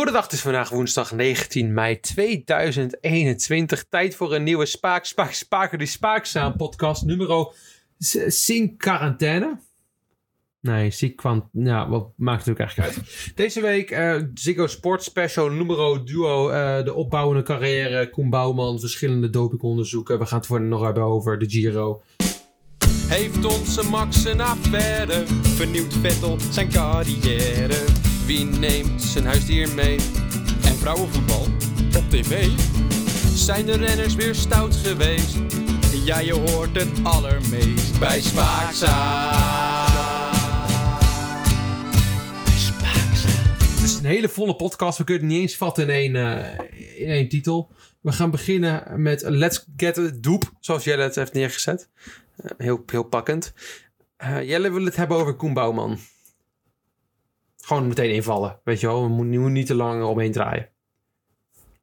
Goedendag, het is vandaag woensdag 19 mei 2021. Tijd voor een nieuwe Spaak, Spaak, Spaker die Spaakzaam podcast. Nummer Sing Quarantaine. Nee, ziek kwant. Ja, wat maakt het ook eigenlijk uit. Deze week uh, Ziggo Sport Special numero duo. Uh, de opbouwende carrière. Koen Bouwman, verschillende dopingonderzoeken. We gaan het voor nog hebben over de Giro. Heeft onze Max een affaire? Vernieuwt Vettel zijn carrière? Wie neemt zijn huisdier mee? En vrouwenvoetbal op tv? Zijn de renners weer stout geweest? Ja, je hoort het allermeest bij Spaakza. Het is een hele volle podcast. We kunnen het niet eens vatten in één, uh, in één titel. We gaan beginnen met Let's Get It Doep, zoals Jelle het heeft neergezet. Uh, heel, heel pakkend. Uh, Jelle wil het hebben over Koen Bouwman. Gewoon meteen invallen, weet je wel. We moeten niet te lang omheen draaien.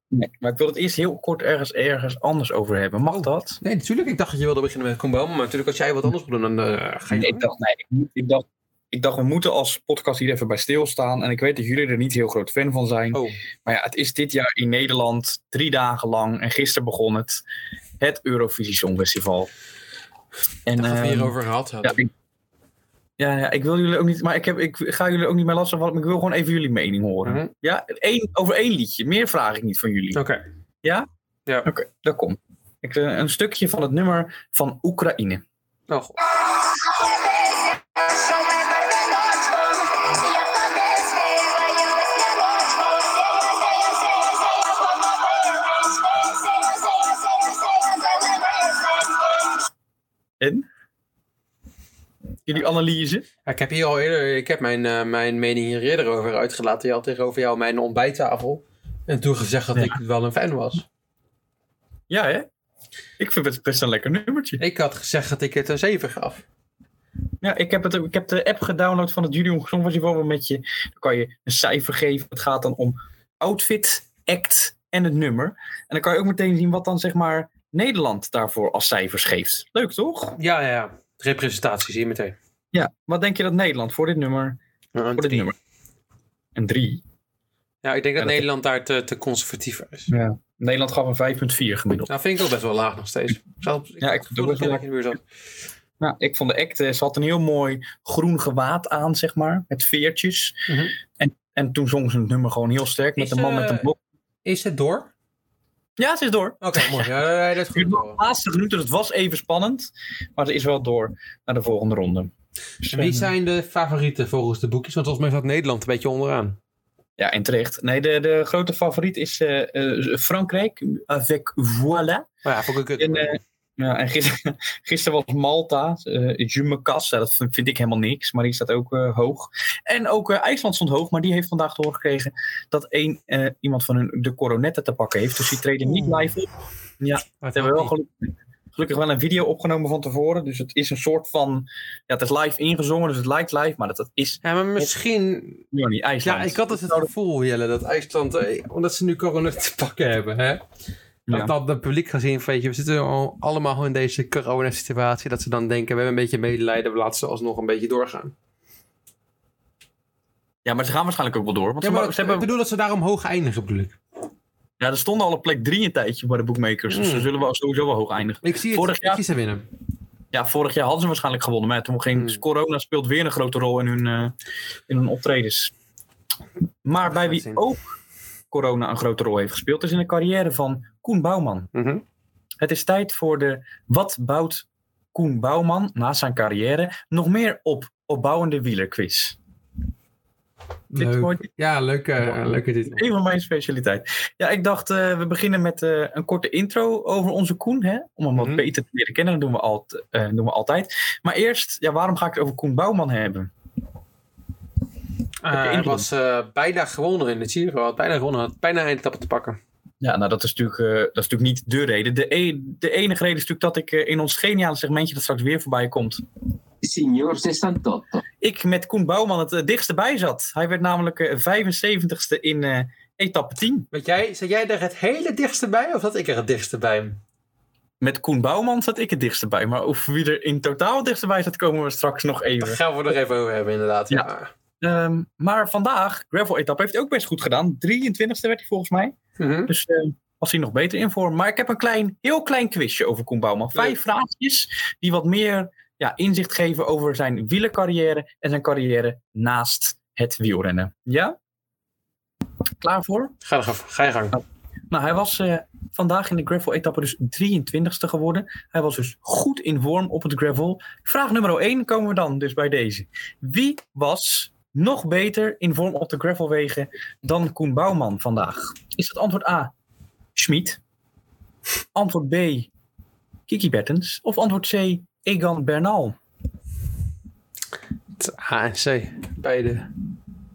Nee, maar ik wil het eerst heel kort ergens, ergens anders over hebben. Mag dat? Nee, natuurlijk. Ik dacht dat je wilde beginnen met Bouwman. Maar natuurlijk, als jij wat anders wil doen, dan uh, ga je... Nee, ik dacht, nee, ik dacht, ik dacht, we moeten als podcast hier even bij stilstaan. En ik weet dat jullie er niet heel groot fan van zijn. Oh. Maar ja, het is dit jaar in Nederland drie dagen lang. En gisteren begon het. Het Eurovisie Songfestival. En, Daar we hierover gehad Ja, ik, ja, ja, ik wil jullie ook niet, maar ik, heb, ik ga jullie ook niet meer lastigvallen, maar ik wil gewoon even jullie mening horen. Mhm. Ja, Eén, over één liedje. Meer vraag ik niet van jullie. Oké. Ja? Ja. Oké, dat komt. Ik, eh, een stukje van het nummer van Oekraïne. Oh, god. Jullie analyse? Ik heb hier al eerder, ik heb mijn, uh, mijn mening hier eerder over uitgelaten. Je had tegenover jou mijn ontbijttafel. En toen gezegd dat Ja. ik wel een fan was. Ja, hè? Ik vind het best een lekker nummertje. Ik had gezegd dat ik het een 7 gaf. Ja, ik heb, het, ik heb de app gedownload van het Julian Songfestival. waar Met je, dan kan je een cijfer geven. Het gaat dan om outfit, act en het nummer. En dan kan je ook meteen zien wat dan zeg maar Nederland daarvoor als cijfers geeft. Leuk toch? Ja, ja, ja. Representatie zie je meteen. Ja, wat denk je dat Nederland voor dit nummer? Een Voor dit nummer? Een 3. Ja, ik denk dat dat- Nederland daar te, te conservatief is. Ja. Nederland gaf een 5,4 gemiddeld. Nou, vind ik ook best wel laag nog steeds. Ik Ja, ik vind het in de buurt zat. Nou, ik vond de act, eh, ze had een heel mooi groen gewaad aan, zeg maar, met veertjes. Mhm. en, en toen zong ze het nummer gewoon heel sterk met de man met eh, een blok. Is het door? Ja, ze is door. Oké, mooi. Ja, dat is Het goed. de laatste minuut, dus het was even spannend. Maar ze is wel door naar de volgende ronde. Dus, En wie zijn de favorieten volgens de boekjes? Want volgens mij staat Nederland een beetje onderaan. Ja, en terecht. Nee, de, de grote favoriet is eh, eh, Frankrijk, avec voilà. Maar ja, vond ik het. En, ja, en gisteren, gisteren was Malta, eh me casse. Ja, dat vind, ik helemaal niks, maar die staat ook eh, hoog. En ook eh, IJsland stond hoog, maar die heeft vandaag doorgekregen dat één, eh, iemand van hun de coronetten te pakken heeft. Dus die treden niet live op. Ja, ze hebben wel gelukkig, gelukkig wel een video opgenomen van tevoren. Dus het is een soort van, ja, het is live ingezongen, dus het lijkt live, maar dat, dat is Ja, maar misschien. niet IJsland. Ja, ik had het, het gevoel, Jelle, dat IJsland, eh, omdat ze nu corona te pakken hebben, hè? Dat Ja. dat het publiek gezien, weet je, we zitten al allemaal in deze corona-situatie, dat ze dan denken, we hebben een beetje medelijden, we laten ze alsnog een beetje doorgaan. Ja, maar ze gaan waarschijnlijk ook wel door. Want Ja, ze, maar ze ik hebben, bedoel dat ze daarom hoog eindigen, bedoel ik. ja, er stonden al op plek drie een tijdje bij de bookmakers. Dus Hmm. ze zullen wel sowieso wel hoog eindigen. Ik zie het, Vorig ik jaar- zie ze winnen. Ja, vorig jaar hadden ze waarschijnlijk gewonnen. Maar toen ging Hmm. corona speelt weer een grote rol in hun, eh, in hun optredens. Maar bij wie ook corona een grote rol heeft gespeeld, is in de carrière van Koen Bouwman. Mhm. Het is tijd voor de Wat bouwt Koen Bouwman na zijn carrière nog meer op opbouwende wielerquiz? Dit Leuk. wordt Ja, leuke, eh, leuke titel. een van mijn specialiteiten. Ja, ik dacht, eh, we beginnen met eh, een korte intro over onze Koen. Hè? Om hem wat Mhm. beter te leren kennen. Dat doen we, alt, eh, doen we altijd. Maar eerst, ja, waarom ga ik het over Koen Bouwman hebben? Eh, hij was eh, bijna gewonnen in de Giro, had bijna gewonnen, had bijna een etappe te pakken. Ja, nou, dat is natuurlijk, eh, dat is natuurlijk niet de reden. De, e- de enige reden is natuurlijk dat ik in ons geniale segmentje dat straks weer voorbij komt. Signor 68. Ik met Koen Bouwman het eh, dichtste bij zat. Hij werd namelijk eh, 75ste in eh, etappe 10. Weet jij, zat jij er het hele dichtste bij of zat ik er het dichtste bij? Met Koen Bouwman zat ik het dichtste bij. Maar over wie er in totaal het dichtste bij zat, komen we straks nog Daar even. gaan we er even over hebben, inderdaad. Ja. Ehm, maar vandaag, gravel-etappe, heeft hij ook best goed gedaan. 23ste werd hij volgens mij. Mhm. Dus eh, was hij nog beter in vorm. Maar ik heb een klein, heel klein quizje over Koen Bouwman. Vijf vraagjes die wat meer ja, inzicht geven over zijn wielercarrière en zijn carrière naast het wielrennen. Ja? Klaar voor? Ga, er, ga je gang. Nou, hij was eh, vandaag in de gravel-etappe dus 23ste geworden. Hij was dus goed in vorm op het gravel. Vraag nummer 1 komen we dan dus bij deze. Wie was nog beter in vorm op de gravelwegen dan Koen Bouwman vandaag? Is het antwoord A, Schmid? Antwoord B, Kiki Bertens? Of antwoord C, Egan Bernal? Het A en C. Beide.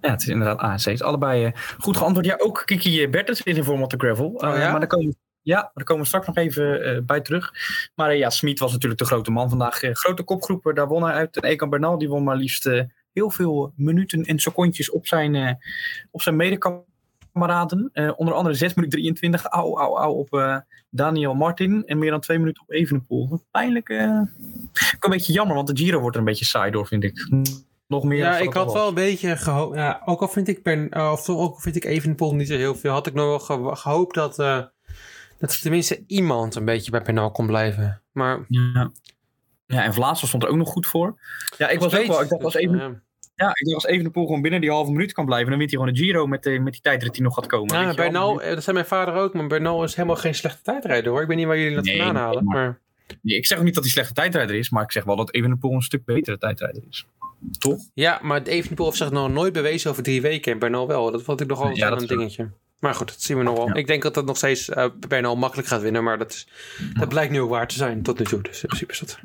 Ja, het is inderdaad A en C. Het is allebei eh, goed geantwoord. Ja, ook Kiki Bertens is in vorm op de gravel. Eh, Oh ja? Maar daar komen, ja, daar komen we straks nog even eh, bij terug. Maar eh, ja, Smit was natuurlijk de grote man vandaag. Eh, grote kopgroepen, daar won hij uit. En Ekan Bernal, die won maar liefst eh, heel veel minuten en secondjes op zijn, eh op zijn medekameraden. Eh, onder andere 6 minuten 23, au, au, au, op eh, Daniel Martin. En meer dan 2 minuten op Evenepoel. Pijnlijk. ook een beetje jammer, want de Giro wordt er een beetje saai door, vind ik. Nog meer Ja, ik had wel een beetje gehoopt. Ja, ook al vind ik, uh, of ook al vind ik Evenepoel niet zo heel veel, had ik nog wel ge- gehoopt dat, dat er tenminste iemand een beetje bij Penal kon blijven. Maar Ja. Ja, en Vlaasov stond er ook nog goed voor. Ja, ik was ook wel. Ik dacht als even, uh, ja, ik dacht als Evenepoel gewoon binnen die halve minuut kan blijven, dan wint hij gewoon de Giro met, de, met die tijdrit die nog gaat komen. ja? Bernal, eh, dat zei mijn vader ook, maar Bernal is helemaal geen slechte tijdrijder hoor. Ik weet niet waar jullie dat Nee, vandaan nee, halen. maar- Maar Nee, ik zeg ook niet dat hij slechte tijdrijder is, maar ik zeg wel dat Evenepoel een stuk betere tijdrijder is. Toch? ja, maar Evenepoel heeft zich nog nooit bewezen over drie weken en Bernal wel. Dat vond ik nog wel Ja, dat een dingetje. Maar goed, dat zien we nog wel. Ja. Ik denk dat dat nog steeds eh Bernal makkelijk gaat winnen, maar dat, is, dat blijkt nu ook waar te zijn tot nu toe. Dus in principe is dat...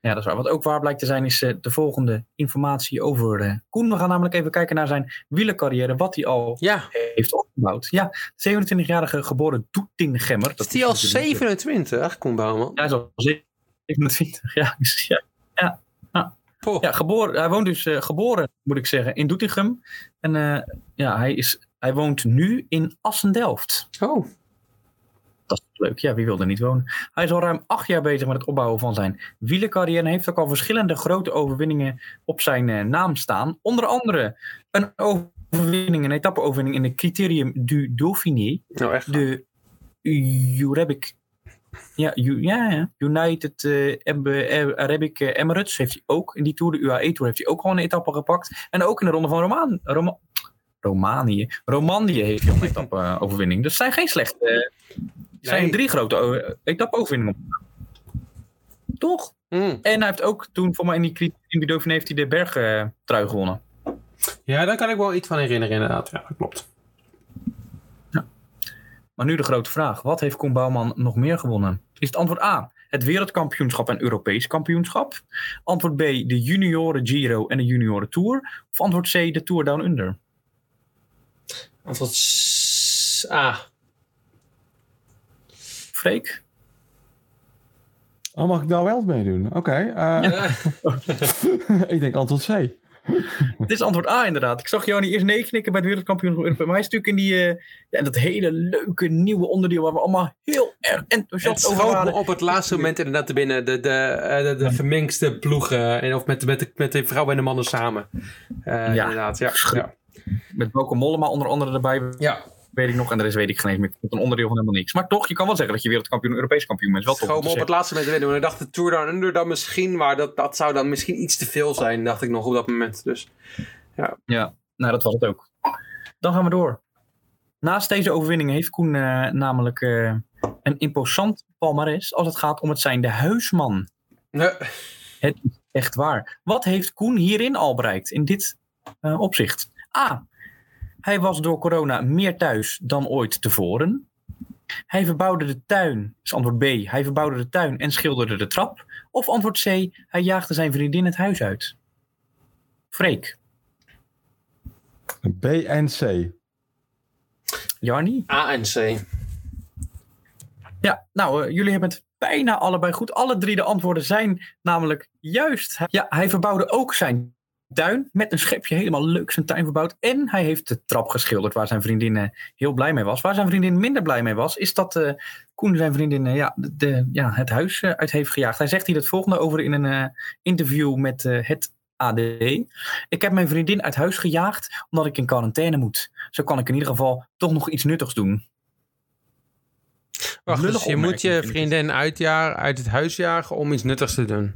Ja, dat is waar. Wat ook waar blijkt te zijn, is eh, de volgende informatie over eh, Koen. We gaan namelijk even kijken naar zijn wielercarrière, wat hij al Ja, heeft opgebouwd. Ja, 27-jarige geboren Doetingemmer. is die al natuurlijk- 27, Koen Bouwman? Ja, hij is al 27. Ja, dus ja. Poh. Ja, geboren, hij woont dus geboren, moet ik zeggen, in Doetinchem. En ja, hij, is, hij woont nu in Assendelft. Oh, Dat is leuk. Ja, wie wil er niet wonen? Hij is al ruim acht jaar bezig met het opbouwen van zijn wielercarrière. En heeft ook al verschillende grote overwinningen op zijn eh, naam staan. Onder andere een overwinning, een etappe-overwinning in de Criterium du Dauphiné. nou echt. De Arabic. Ja, ja. United eh, Arabic eh, Emirates heeft hij ook. In die Tour, de UAE Tour, heeft hij ook gewoon een etappe gepakt. En ook in de ronde van Romaan, Roma, Romanië. Romandie heeft een etappe-overwinning. Dus het zijn geen slechte. eh, het zijn Nee. drie grote eh, etappe-overwinningen. Toch? Mm. En hij heeft ook toen, voor mij in die, in die Dauphiné, heeft hij de bergtrui gewonnen. Ja, daar kan ik wel iets van herinneren inderdaad. Ja, dat klopt. Maar nu de grote vraag. Wat heeft Koen Bouwman nog meer gewonnen? Is het antwoord A, het wereldkampioenschap en Europees kampioenschap? Antwoord B, de junioren Giro en de junioren Tour? Of antwoord C, de Tour Down Under? Antwoord A. Freek? Oh, mag ik daar wel meedoen? Oké. eh, ik denk antwoord C. Dit is antwoord A inderdaad. Ik zag jou niet eerst nee knikken bij het wereldkampioenschap. Maar hij is natuurlijk in die, eh, ja, dat hele leuke nieuwe onderdeel waar we allemaal heel erg Het enthousiast over waren. op het laatste moment inderdaad te binnen. De, de, eh, de, de gemengste ploegen. En of met, de- met, de, met de vrouwen en de mannen samen. Eh, Ja. Inderdaad, ja. Ja. Met Boko Mollema onder andere erbij, ja. weet ik nog. En de rest weet ik geen eens meer. Het is een onderdeel van helemaal niks. Maar toch, je kan wel zeggen dat je wereldkampioen en Europees kampioen bent. Wel te me op zeggen. het laatste moment winnen. Maar ik dacht de Tour Down Under dan misschien. Maar dat, dat zou dan misschien iets te veel zijn. Dacht ik nog op dat moment. Dus Ja, nou dat was het ook. Dan gaan we door. Naast deze overwinning heeft Koen eh, namelijk eh, een imposant palmares als het gaat om het zijn de huisman. eh, Het is echt waar. Wat heeft Koen hierin al bereikt in dit eh, opzicht? A. Hij was door corona meer thuis dan ooit tevoren. Hij verbouwde de tuin. is antwoord B. Hij verbouwde de tuin en schilderde de trap. Of antwoord C. Hij jaagde zijn vriendin het huis uit. Freek. B en C. Jarni? A en C. Ja, nou, eh, jullie hebben het bijna allebei goed. Alle drie de antwoorden zijn namelijk juist. Ja, hij verbouwde ook zijn tuin met een schepje helemaal leuk zijn tuin verbouwd. En hij heeft de trap geschilderd waar zijn vriendin eh, heel blij mee was. Waar zijn vriendin minder blij mee was, is dat eh, Koen zijn vriendin eh, ja, de, ja, het huis uit heeft gejaagd. Hij zegt hier het volgende over in een interview met het AD. Ik heb mijn vriendin uit huis gejaagd omdat ik in quarantaine moet. Zo kan ik in ieder geval toch nog iets nuttigs doen. Wacht, dus je moet je vriendin uitjagen, uit het huis jagen om iets nuttigs te doen.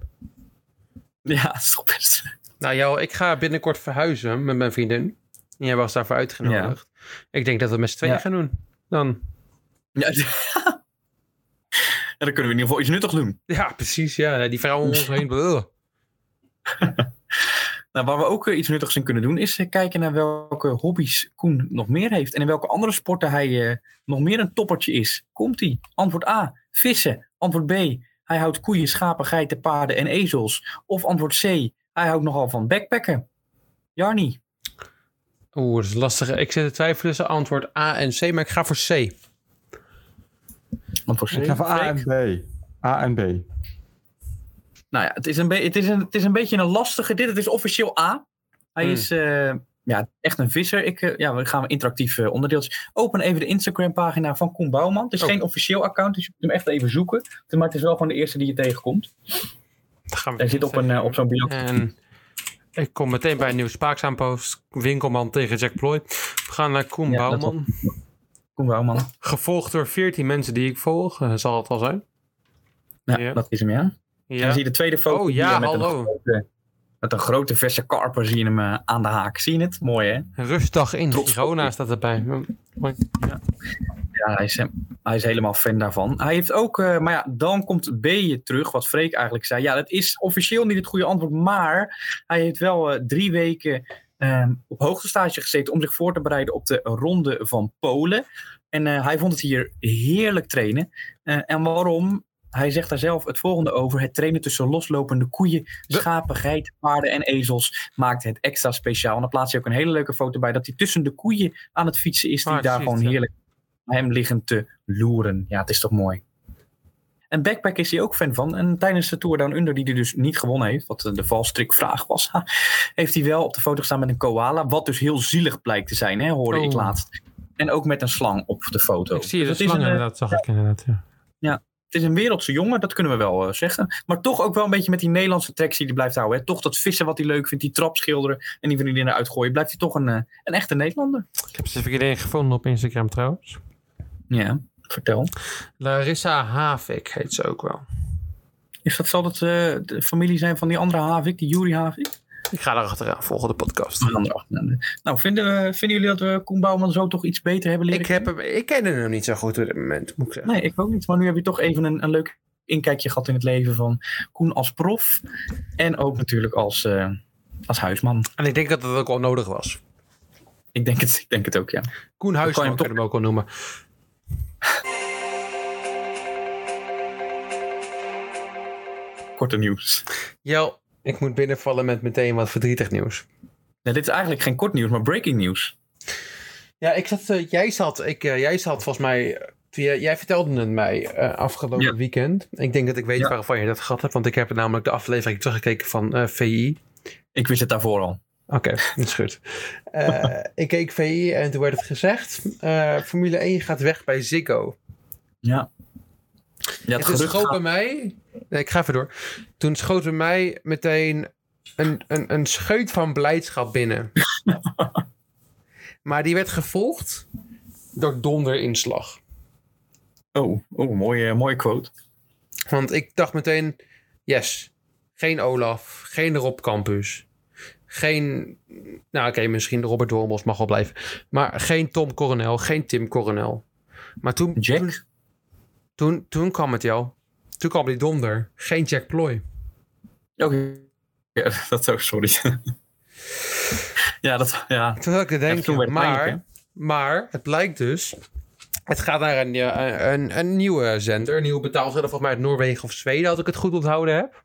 Ja, dat is toch best. Nou, jou, ik ga binnenkort verhuizen met mijn vriendin. En jij was daarvoor uitgenodigd. Ik denk dat we het met z'n tweeën Ja. gaan doen. Dan. Ja, en dan kunnen we in ieder geval iets nuttigs doen. Ja, precies. Ja, die vrouwen om ons heen. Nou, waar we ook eh, iets nuttigs in kunnen doen, is eh, kijken naar welke hobby's Koen nog meer heeft. En in welke andere sporten hij eh, nog meer een toppertje is. Komt-ie? Antwoord A, vissen. Antwoord B, hij houdt koeien, schapen, geiten, paarden en ezels. Of antwoord C, hij houdt nogal van backpacken. Jarni. Oeh, dat is lastig. Ik zit te twijfelen tussen antwoord A en C, maar ik ga voor C. Antwoord C. Ik ga voor A en B. A en B. Nou ja, het is, een het, is een, het is een beetje een lastige dit. Het is officieel A. Hij Hmm. is eh, ja, echt een visser. Ik, eh, ja, we gaan interactief eh, onderdeeltjes. Open even de Instagram pagina van Koen Bouwman. Het is Oh. geen officieel account, dus je moet hem echt even zoeken. Maar het is wel gewoon de eerste die je tegenkomt. Dan gaan we Hij zit op, een, eh, op zo'n bio. En ik kom meteen bij een nieuwe spaakzaampost. Winkelman tegen Jack Ploy. We gaan naar Koen Ja, Bouwman. Koen Bouwman. Gevolgd door 14 mensen die ik volg. eh, zal het wel zijn. Ja, Ja. dat is hem, ja. En Ja. zie je de tweede foto. Oh, hier ja, met hallo. Een grote, met een grote verse karper zie je hem eh, aan de haak. Zie je het? Mooi, hè? Rustdag in Trots Girona staat erbij. Ja, hij is, hij is helemaal fan daarvan. Hij heeft ook, eh, maar ja, dan komt B terug, wat Freek eigenlijk zei. Ja, dat is officieel niet het goede antwoord, maar hij heeft wel eh, drie weken ehm, op hoogtestage gezeten om zich voor te bereiden op de ronde van Polen. En eh, hij vond het hier heerlijk trainen. En waarom? Hij zegt daar zelf het volgende over. Het trainen tussen loslopende koeien, schapen, geiten, paarden en ezels maakt het extra speciaal. En dan plaatst hij ook een hele leuke foto bij dat hij tussen de koeien aan het fietsen is. Die Ah, daar gewoon ja. heerlijk hem liggen te loeren. Ja, het is toch mooi. En backpack is hij ook fan van. En tijdens de Tour Down Under, die hij dus niet gewonnen heeft, wat de valstrikvraag was, heeft hij wel op de foto gestaan met een koala. Wat dus heel zielig blijkt te zijn, hè, hoorde ik Oh. laatst. En ook met een slang op de foto. Ik zie je Dus slang eh, inderdaad, zag ik inderdaad. Ja. het is een wereldse jongen, dat kunnen we wel eh, zeggen. Maar toch ook wel een beetje met die Nederlandse tracks die hij blijft houden. Hè. Toch dat vissen wat hij leuk vindt, die trapschilderen en die vriendinnen uitgooien. Blijft hij toch een, eh, een echte Nederlander. Ik heb ze iedereen gevonden op Instagram trouwens. Ja, vertel. Larissa Havik heet ze ook wel. Is dat, zal dat eh, de familie zijn van die andere Havik, die Juri Havik? Ik ga daar achteraan, volgende podcast. Nou, vinden, we, vinden jullie dat we Koen Bouwman zo toch iets beter hebben leren Ik, heb hem, ik ken hem niet zo goed op dit moment, moet ik zeggen. Nee, ik ook niet. Maar nu heb je toch even een, een leuk inkijkje gehad in het leven van Koen als prof. En ook natuurlijk als, eh, als huisman. En ik denk dat dat ook wel nodig was. Ik denk het, ik denk het ook, ja. Koen kan je Huisman hem kan je hem ook wel noemen. Korte nieuws. Jel, ik moet binnenvallen met meteen wat verdrietig nieuws. Nee, dit is eigenlijk geen kort nieuws, maar breaking nieuws. Ja, ik zat, eh, jij zat, ik, eh, jij zat volgens mij, eh, via, jij vertelde het mij afgelopen Ja. weekend. Ik denk dat ik weet Ja. waarvan je dat gehad hebt, want ik heb namelijk de aflevering teruggekeken van VI. Ik wist het daarvoor al. Oké, dat is goed. Eh, ik keek VI en toen werd het gezegd, eh, Formule 1 gaat weg bij Ziggo. Ja. Ja, Het is schoot bij mij. Nee, ik ga even door. Toen schoot bij mij meteen een, een, een scheut van blijdschap binnen. maar die werd gevolgd door donderinslag. Oh, oh mooie, mooie quote. Want ik dacht meteen: yes, geen Olaf, geen Rob Campus. Geen, nou oké, misschien Robert Wormels mag wel blijven. Maar geen Tom Coronel, geen Tim Coronel. Maar toen, Jack? toen, toen, toen kwam het jou. Toen kwam die donder. Geen Jack Ploy. Oké. Ja, dat ook, sorry. ja, dat, ja. Toen had ik denken, het pijnlijk, hè? maar, maar het blijkt dus... Het gaat naar een, een, een nieuwe zender, een nieuwe betaalzender, volgens mij uit Noorwegen of Zweden, als ik het goed onthouden heb.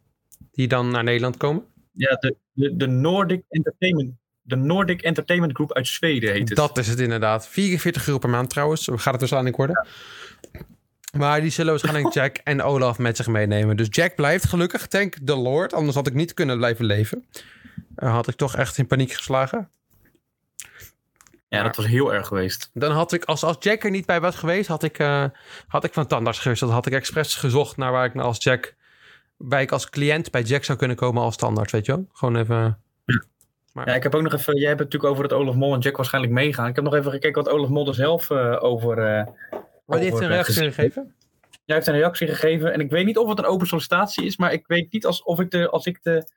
Die dan naar Nederland komen. Ja, de, de, de Nordic Entertainment. De Nordic Entertainment Group uit Zweden heet het. Dat is het inderdaad. 44 euro per maand trouwens. Gaat het waarschijnlijk worden. Maar die zullen waarschijnlijk Jack en Olaf met zich meenemen. Dus Jack blijft gelukkig, thank the Lord. Anders had ik niet kunnen blijven leven. Eh, had ik toch echt in paniek geslagen. Ja, dat was heel erg geweest. Dan had ik, als, als Jack er niet bij was geweest, had ik, eh, had ik van tandarts gewisseld. Had ik expres gezocht naar waar ik nou als Jack, waar ik als cliënt bij Jack zou kunnen komen als tandarts, weet je wel? Gewoon even Maar, Ja, ik heb ook nog even, jij hebt het natuurlijk over dat Olaf Mol en Jack waarschijnlijk meegaan. Ik heb nog even gekeken wat Olaf Mol er zelf eh, over... maar die heeft een reactie gegeven? Jij heeft een reactie gegeven en ik weet niet of het een open sollicitatie is, maar ik weet niet als, of ik de, als ik de,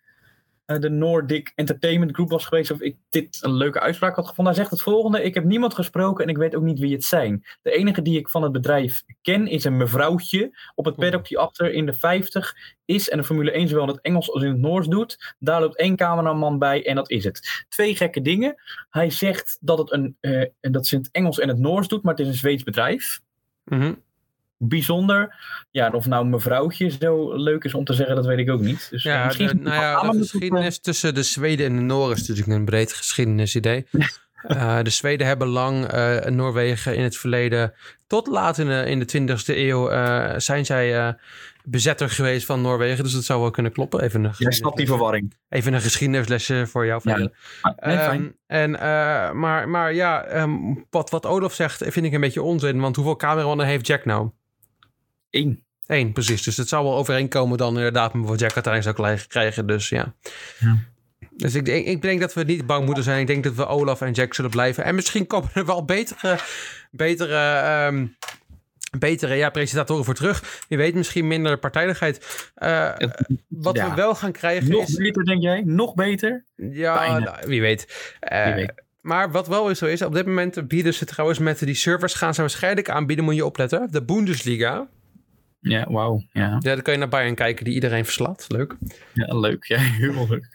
de Nordic Entertainment Group was geweest of ik dit een leuke uitspraak had gevonden. Hij zegt het volgende, ik heb niemand gesproken en ik weet ook niet wie het zijn. De enige die ik van het bedrijf ken is een mevrouwtje op het paddock die achter in de 50 is en de Formule 1 zowel in het Engels als in het Noors doet. Daar loopt één cameraman bij en dat is het. Twee gekke dingen. Hij zegt dat, het een, eh, dat ze in het Engels en het Noors doet, maar het is een Zweeds bedrijf Mhm. Bijzonder. Ja, of nou mevrouwtje zo leuk is om te zeggen, dat weet ik ook niet. Dus Ja, misschien de, nou ja, de geschiedenis tussen de Zweden en de Noren is natuurlijk een breed geschiedenisidee. Eh de Zweden hebben lang eh, Noorwegen in het verleden, tot laat in de, in de 20e eeuw, eh, zijn zij bezetter geweest van Noorwegen. Dus dat zou wel kunnen kloppen. Even een, Jij snapt die verwarring. even een geschiedenislesje voor jou. Ja. Nee, fijn. Ehm, en, maar, maar ja, ehm, wat, wat Olaf zegt vind ik een beetje onzin. Want hoeveel cameramannen heeft Jack nou? Eén. Eén, precies. Dus het zou wel overeenkomen dan inderdaad met wat Jack uiteindelijk zou krijgen. Dus ja. Ja. Dus ik denk, ik denk dat we niet bang moeten zijn. Ik denk dat we Olaf en Jack zullen blijven. En misschien komen er wel betere, betere, ehm, betere ja, presentatoren voor terug. Je weet misschien minder partijdigheid. Eh, wat ja. we wel gaan krijgen Nog is... beter, denk jij? Nog beter? Ja, nou, wie weet. Eh, Wie weet. Maar wat wel zo is, op dit moment bieden ze trouwens met die servers gaan ze waarschijnlijk aanbieden, moet je opletten. De Bundesliga. Ja, wauw. Ja. Ja, dan kan je naar Bayern kijken die iedereen verslaat. Leuk. ja, leuk. Ja, heel leuk.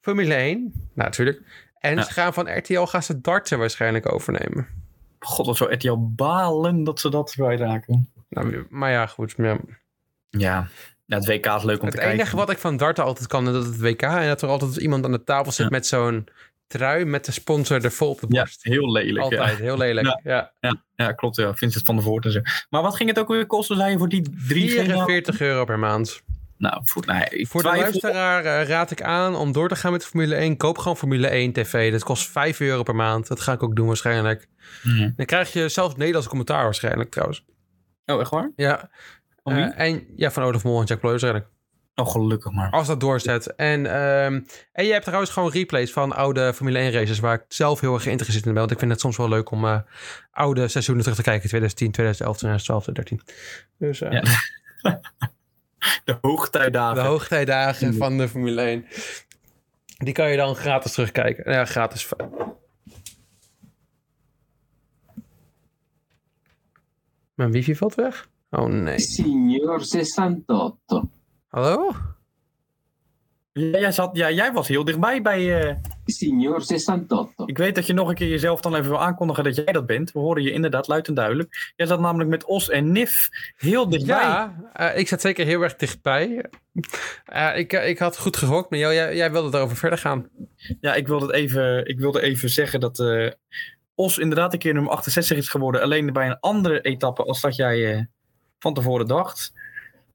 Formule 1, nou natuurlijk. En Ja. ze gaan van RTL gaan ze darten waarschijnlijk overnemen. God, wat zou RTL balen dat ze dat kwijtraken. Nou, maar ja, goed. Ja. Ja. ja, het WK is leuk om Het te enige kijken. wat ik van darten altijd kan, is dat het WK en dat er altijd iemand aan de tafel zit met zo'n trui met de sponsor er vol op de Ja, borst. heel lelijk. altijd, heel lelijk. Ja. Ja. Ja. Ja, klopt. Ja. Vincent van der Voort en zo. Maar wat ging het ook weer kosten, zei je, voor die drie? 44 euro per maand. Nou, voor, nee, ik Voor de luisteraar eh, raad ik aan om door te gaan met Formule 1. Koop gewoon Formule 1 TV. Dat kost 5 euro per maand. Dat ga ik ook doen waarschijnlijk. Mhm. Dan krijg je zelfs Nederlands commentaar waarschijnlijk trouwens. Oh, echt waar? Ja. Eh, en ja, van Olaf Mol en Jack Ploy waarschijnlijk. Oh, gelukkig maar. Als dat doorzet. En, ehm, en je hebt trouwens gewoon replays van oude Formule 1 races. Waar ik zelf heel erg geïnteresseerd in ben. Want ik vind het soms wel leuk om eh, oude seizoenen terug te kijken. 2010, 2011, 2012, 2013. Dus eh, Ja. De hoogtijdagen. de hoogtijdagen van de Formule 1. Die kan je dan gratis terugkijken. Ja, gratis. Mijn wifi valt weg? Oh nee. Signor 68. Hallo? Ja, jij, zat, ja, jij was heel dichtbij bij... eh, Signor 68. ik weet dat je nog een keer jezelf dan even wil aankondigen dat jij dat bent. We horen je inderdaad luid en duidelijk. Jij zat namelijk met Os en Nif heel dichtbij. Ja, eh, ik zat zeker heel erg dichtbij. Eh, ik, ik had goed gehoord, maar jou, jij, jij wilde erover verder gaan. Ja, ik wilde het even, ik wilde even zeggen dat eh, Os inderdaad een keer nummer 68 is geworden. Alleen bij een andere etappe als dat jij eh, van tevoren dacht.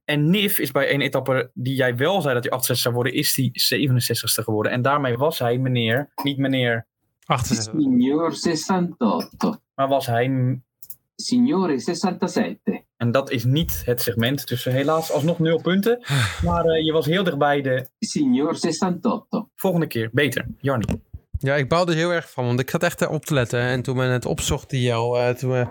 En Nif is bij een etappe die jij wel zei dat hij 68 zou worden, is die 67ste geworden. En daarmee was hij meneer, niet meneer, 68. Signor 68. maar was hij... Signore 67. En dat is niet het segment. Dus helaas alsnog nul punten. Maar eh, je was heel dichtbij de Signor 68. volgende keer. Beter, Jarni. Ja, ik baalde heel erg van, want ik zat echt erop te letten. En toen we het opzochten, jou, eh, toen we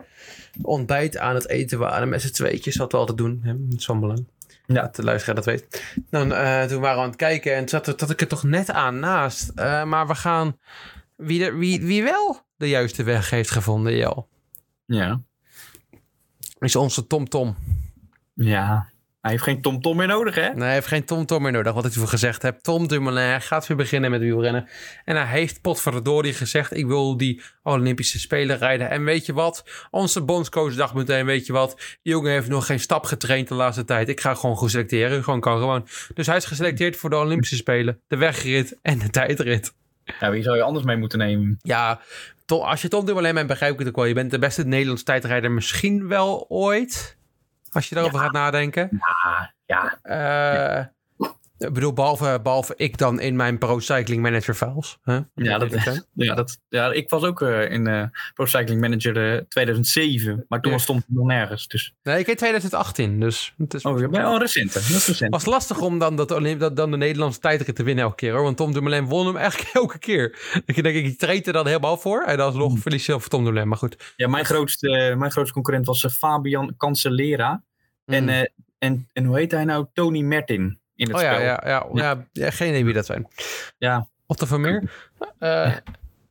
ontbijt aan het eten waren met z'n tweetjes, wat we altijd doen, hè, dat is van belang. Ja. Dat de luisteraar dat weet. Dan, eh, toen waren we aan het kijken en zat, er- zat ik er toch net aan naast. Eh, maar we gaan, wie, er, wie, wie wel de juiste weg heeft gevonden, Jel, Ja. is onze Tom Tom. Ja. Hij heeft geen tomtom meer nodig, hè? Nee, hij heeft geen Tom Tom meer nodig, wat ik voor gezegd heb. Tom Dumoulin gaat weer beginnen met wielrennen. En hij heeft potverdorie gezegd, ik wil die Olympische Spelen rijden. En weet je wat? Onze bondscoach dacht meteen, weet je wat? Die jongen heeft nog geen stap getraind de laatste tijd. Ik ga gewoon goed selecteren, gewoon kan gewoon. Dus hij is geselecteerd voor de Olympische Spelen. De wegrit en de tijdrit. Ja, wie zou je anders mee moeten nemen? Ja, Tom, als je Tom Dumoulin bent, begrijp ik het ook wel. Je bent de beste Nederlandse tijdrijder misschien wel ooit. Als je daarover gaat nadenken. Ah, ja. Eh, Ik bedoel, behalve, behalve ik dan in mijn Pro Cycling Manager files. Huh? Ja, dat, ja, dat, ja, ik was ook eh, in eh, Pro Cycling Manager eh, 2007, maar toen Ja. was stond het nog nergens. Dus. Nee, ik in 2018, dus het is Oh, je bent al is recent. was lastig om dan, dat, dat, dan de Nederlandse tijdrit te winnen elke keer hoor. Want Tom Dumoulin won hem eigenlijk elke keer. Ik denk, ik treed er dan helemaal voor. En dan alsnog verlies je voor Tom Dumoulin. Maar goed. Ja, mijn grootste, mijn grootste concurrent was Fabian Cancelera. En, Mm. eh, en, en hoe heet hij nou? Tony Mertin in het oh ja, spel. ja, ja, ja, ja, geen idee wie dat zijn. Ja. Otto van Meer. Eh,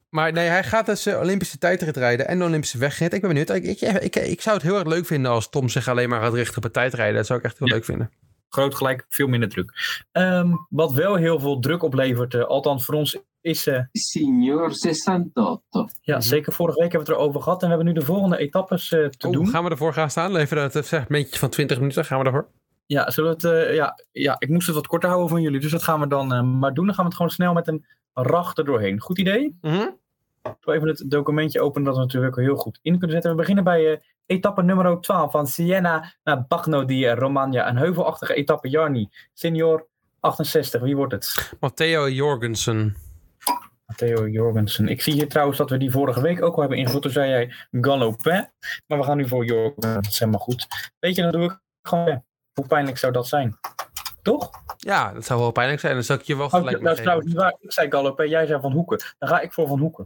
Maar nee, hij gaat dus eh, Olympische tijdrit rijden en de Olympische wegrit. Ik ben benieuwd. Ik, ik, ik, ik zou het heel erg leuk vinden als Tom zich alleen maar gaat richten op het tijdrijden. Dat zou ik echt heel Ja. leuk vinden. Groot gelijk, veel minder druk. Ehm, wat wel heel veel druk oplevert, eh, althans voor ons, is... eh, Signor 68. ja, Mhm. zeker vorige week hebben we het erover gehad. En we hebben nu de volgende etappes eh, te Oh, doen. gaan we ervoor gaan staan? Even dat segmentje van 20 minuten. Gaan we ervoor? Ja, zullen we het, eh, ja, ja, ik moest het wat korter houden van jullie. Dus dat gaan we dan eh, maar doen. Dan gaan we het gewoon snel met een rach er doorheen. Goed idee? Mhm. Ik wil even het documentje openen dat we natuurlijk heel goed in kunnen zetten. We beginnen bij eh, etappe nummer 12 van Siena naar Bagno di Romagna. Een heuvelachtige etappe, Jarni. Senior 68, wie wordt het? Matteo Jorgensen. Theo Jorgensen. Ik zie hier trouwens dat we die vorige week ook al hebben ingevuld. Toen zei jij Galopin. Maar we gaan nu voor Jorgensen. Dat is helemaal goed. Weet je, dan doe ik gewoon... Hoe pijnlijk zou dat zijn? Toch? Ja, dat zou wel pijnlijk zijn. Dan zou ik je wel Oh, gelijk dat mee is trouwens niet waar. Ik zei Galopin, jij zei Van Hoeken. Dan ga ik voor Van Hoeken.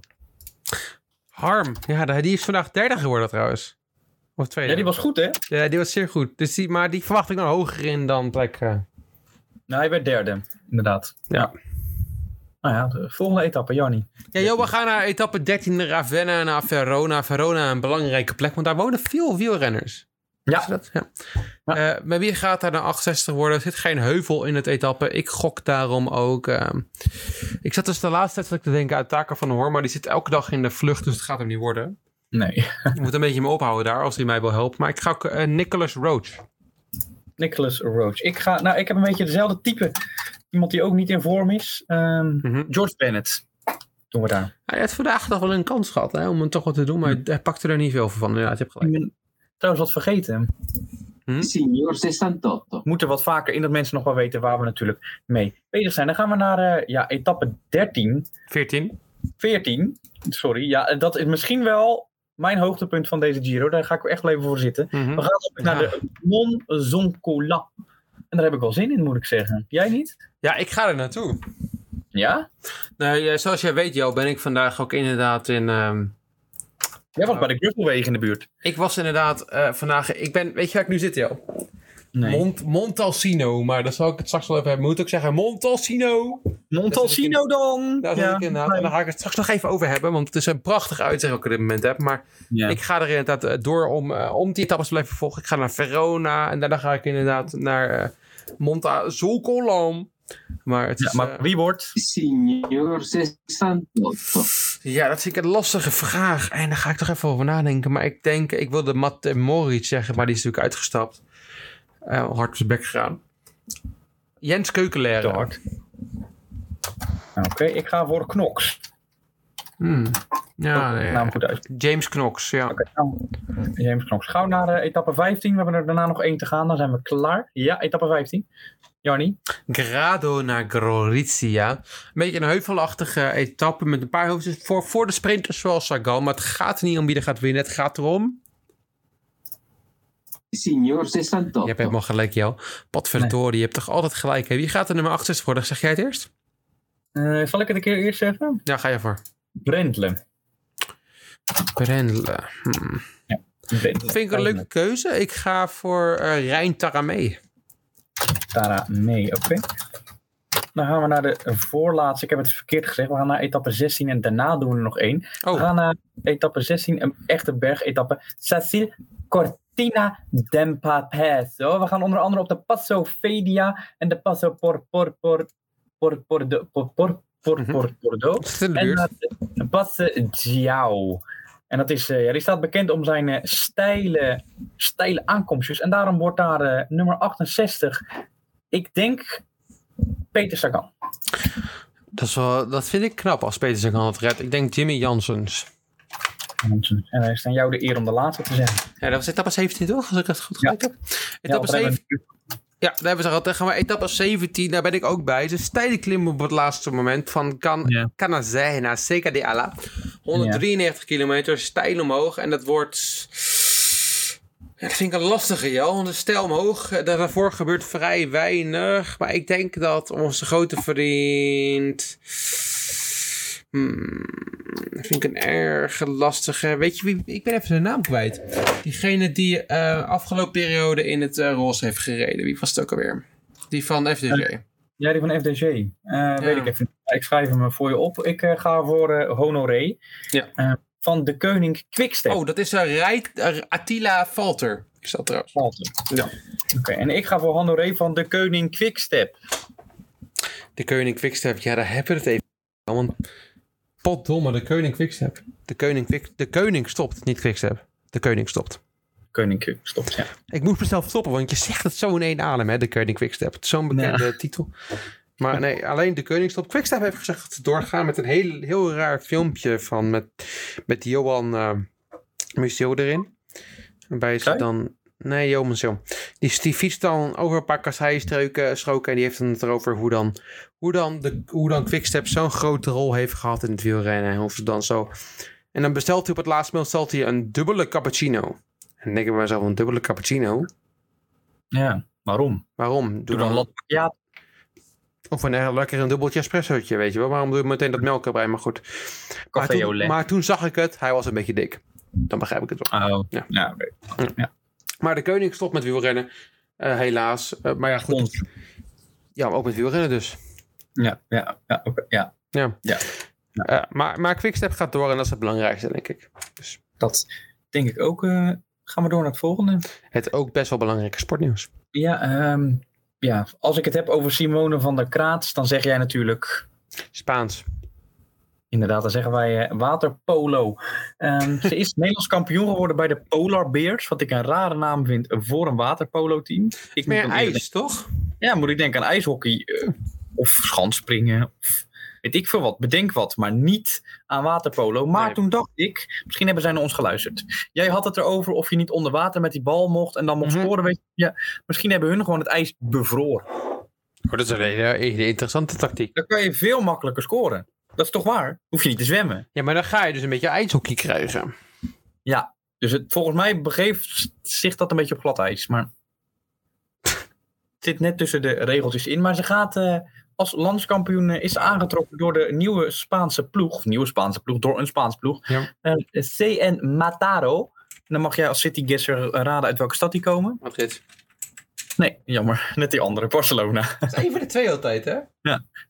Harm. Ja, die is vandaag derde geworden trouwens. Of tweede. Ja, die was goed, hè? Ja, die was zeer goed. Dus die, maar die verwacht ik nog hoger in dan plek. eh. Nou, hij werd derde, inderdaad. Ja. Nou ja, de volgende etappe, Jannie. Ja, joh, we gaan naar etappe 13, Ravenna, naar Verona. Verona, een belangrijke plek, want daar wonen veel wielrenners. Ja. Dat? Ja. Eh, maar wie gaat daar naar 68 worden? Er zit geen heuvel in het etappe. Ik gok daarom ook. ehm, ik zat dus de laatste tijd ik te denken aan Taker van Hoorn, maar die zit elke dag in de vlucht, dus het gaat hem niet worden. Nee. Ik moet een beetje me ophouden daar, als hij mij wil helpen. Maar ik ga ook eh, Nicholas Roach. Nicholas Roach. Ik, ga, nou, ik heb een beetje dezelfde type. Iemand die ook niet in vorm is. Ehm, Mhm. George Bennett. Doen we daar. Hij heeft vandaag toch wel een kans gehad hè, om het toch wat te doen, maar hij, hij pakte er niet veel van. Ja, je hebt Ik gelijk. Trouwens wat vergeten. Signor 68. We moeten wat vaker in dat mensen nog wel weten waar we natuurlijk mee bezig zijn. Dan gaan we naar eh, ja, etappe 13. 14. 14. Sorry. Ja, dat is misschien wel mijn hoogtepunt van deze Giro. Daar ga ik echt wel even voor zitten. Mhm. We gaan naar de Mont Zoncola. En daar heb ik wel zin in, moet ik zeggen. Jij niet? Ja, ik ga er naartoe. Ja? Nou, ja, zoals jij weet, Jo, ben ik vandaag ook inderdaad in. ehm, Jij was bij de Gruffelweg in de buurt. ik was inderdaad eh, vandaag. Ik ben. Weet je waar ik nu zit, Jo? Nee. Mont, Montalcino, maar dat zal ik het straks wel even hebben. Moet ik zeggen, Montalcino. Montalcino dan! Daar, ik inderdaad, en daar ga ik het straks nog even over hebben, want het is een prachtig uitzicht ook op dit moment heb. Maar Ja. ik ga er inderdaad eh, door om, eh, om die etappes te blijven volgen. Ik ga naar Verona en daarna ga ik inderdaad naar eh Monta Zolcolam. Maar het Ja, is, maar eh, wie wordt? Signor 68. Ja, dat vind ik een lastige vraag. En daar ga ik toch even over nadenken. Maar ik denk, ik wilde Matt Moritz zeggen, maar die is natuurlijk uitgestapt. Eh hard op zijn bek gegaan. Jens. Te hard. Nou, Oké, ik ga voor Knox. Hmm. Ja, nee, Naam goed uit. James Knox, ja. Oké, nou, James Knox. Gauw naar eh, etappe 15. We hebben er daarna nog één te gaan. Dan zijn we klaar. Ja, etappe 15. Jarni? Grado naar Gorizia. Een beetje een heuvelachtige etappe met een paar hoofdjes voor, voor de sprinters zoals Sagan. Maar het gaat er niet om wie er gaat winnen. Het gaat erom. Signor Je hebt 68. helemaal gelijk, Jo. Potverdorie, je hebt toch altijd gelijk. Hè? Wie gaat er nummer 68 worden? Zeg jij het eerst? Eh, zal ik het een keer eerst zeggen? Ja, ga je voor. Brendle. Brendle. Hmm. Brendle. Vind ik een leuke keuze. Ik ga voor eh Rijn Taramee. Tara, nee, oké. Dan gaan we naar de voorlaatste. Ik heb het verkeerd gezegd. We gaan naar etappe 16 en daarna doen we er nog één. We Oh, gaan naar etappe 16, een echte bergetappe. Sacil Cortina d'Empapeso. We gaan onder andere op de Passo Fedia en de Passo por por por por por de- por por por Mhm. por Pordo. in de En de Passo Giao. En dat is, eh, ja, die staat bekend om zijn eh, steile, steile aankomstjes. En daarom wordt daar eh, nummer 68, ik denk, Peter Sagan. Dat, is wel, dat vind ik knap als Peter zijn hand redt. Ik denk Jimmy Jansens. En dan is het aan jou de eer om de laatste te zeggen. Ja, dat was etappe 17 toch? Als ik het goed Ja. gelijk heb. Ja, Etappe, hebben 17, Ja, daar hebben ze. Dan gaan we etappe 17, daar ben ik ook bij. Het een steile klim op het laatste moment van Can Ja. Canazei naar Seca de Ala. 193 kilometer, steil omhoog. En dat wordt... Ja, dat vind ik een lastige, Jel. Want stijl omhoog, eh, daarvoor gebeurt vrij weinig. Maar ik denk dat onze grote vriend... Hmm, dat vind ik een erg lastige. Weet je wie? Ik ben even zijn naam kwijt. Diegene die eh, afgelopen periode in het eh, roze heeft gereden. Wie was het ook alweer? Die van FDG. Ja, die van FDG. Weet ik even. Ik schrijf hem voor je op. Ik ga voor Honoré. Ja. Eh, van de Koning Quickstep. Oh, dat is uh, Rijt, uh, Attila Valter. Is dat trouwens? Valter. Ja. Oké, en ik ga voor Honoré van de Koning Quickstep. De Koning Quickstep. Ja, daar hebben we het even. Want potdomme, de Koning Quickstep. De Koning, Quick, de Koning stopt, niet Quickstep. De Koning stopt. Koning Quickstep, ja. Ik moest mezelf stoppen, want je zegt het zo in één adem, hè, de Koning Quickstep. Zo'n bekende titel. Maar nee, alleen de Koning stopt. Quickstep heeft gezegd dat ze doorgaan met een heel, heel raar filmpje van met, met Johan uh, Museo erin. Waarbij ze dan... Nee, Johan Museo. Die, die fietst dan over een paar kasseienstroken stroken en die heeft het erover hoe dan, hoe dan, de, hoe dan Quickstep zo'n grote rol heeft gehad in het wielrennen. En ze dan zo... En dan bestelt hij op het laatste moment hij een dubbele cappuccino. En dan denk ik bij mezelf, een dubbele cappuccino? Ja, waarom? Waarom? Doe, Doe dan macchiato. Of een eh, lekker een dubbeltje espressootje, weet je wel. Waarom doe je meteen dat melk erbij? Maar goed. Maar toen, maar toen zag ik het. Hij was een beetje dik. Dan begrijp ik het wel. Oh, Ja. ja. oké. Maar de koning stopt met wielrennen. eh, helaas. Eh, maar ja, goed. Ons. Ja, maar ook met wielrennen dus. Ja, ja, ja, oké, ja. Ja. Ja. Maar, maar Quickstep gaat door en dat is het belangrijkste, denk ik. Dus Dat denk ik ook. gaan we door naar het volgende. het ook best wel belangrijke sportnieuws. Ja, ehm, ja, als ik het heb over Simone van der Kraats, dan zeg jij natuurlijk... Spaans. Inderdaad, dan zeggen wij eh, waterpolo. Ehm, ze is Nederlands kampioen geworden bij de Polar Bears. Wat ik een rare naam vind voor een waterpolo-team. Ik Meer ijs, toch? Ja, moet ik denken aan ijshockey. eh, of schansspringen. Of weet ik veel wat. Bedenk wat. Maar niet aan waterpolo. Maar Nee. toen dacht ik, misschien hebben zij naar ons geluisterd. Jij had het erover of je niet onder water met die bal mocht. En dan mocht Mhm. scoren. Weet je. Ja, misschien hebben hun gewoon het ijs bevroren. Oh, dat is een hele, interessante tactiek. Dan kan je veel makkelijker scoren. Dat is toch waar? Hoef je niet te zwemmen. Ja, maar dan ga je dus een beetje ijshockey krijgen. Ja, dus het, volgens mij begeeft zich dat een beetje op glad ijs. Maar het zit net tussen de regeltjes in. Maar ze gaat eh, als landskampioen eh, is ze aangetrokken door de nieuwe Spaanse ploeg. Of nieuwe Spaanse ploeg, door een Spaanse ploeg. Ja. Eh, CN Mataro. En dan mag jij als cityguesser raden uit welke stad die komen. Madrid. Nee, jammer. Net die andere, Barcelona. Dat is even de twee altijd, hè?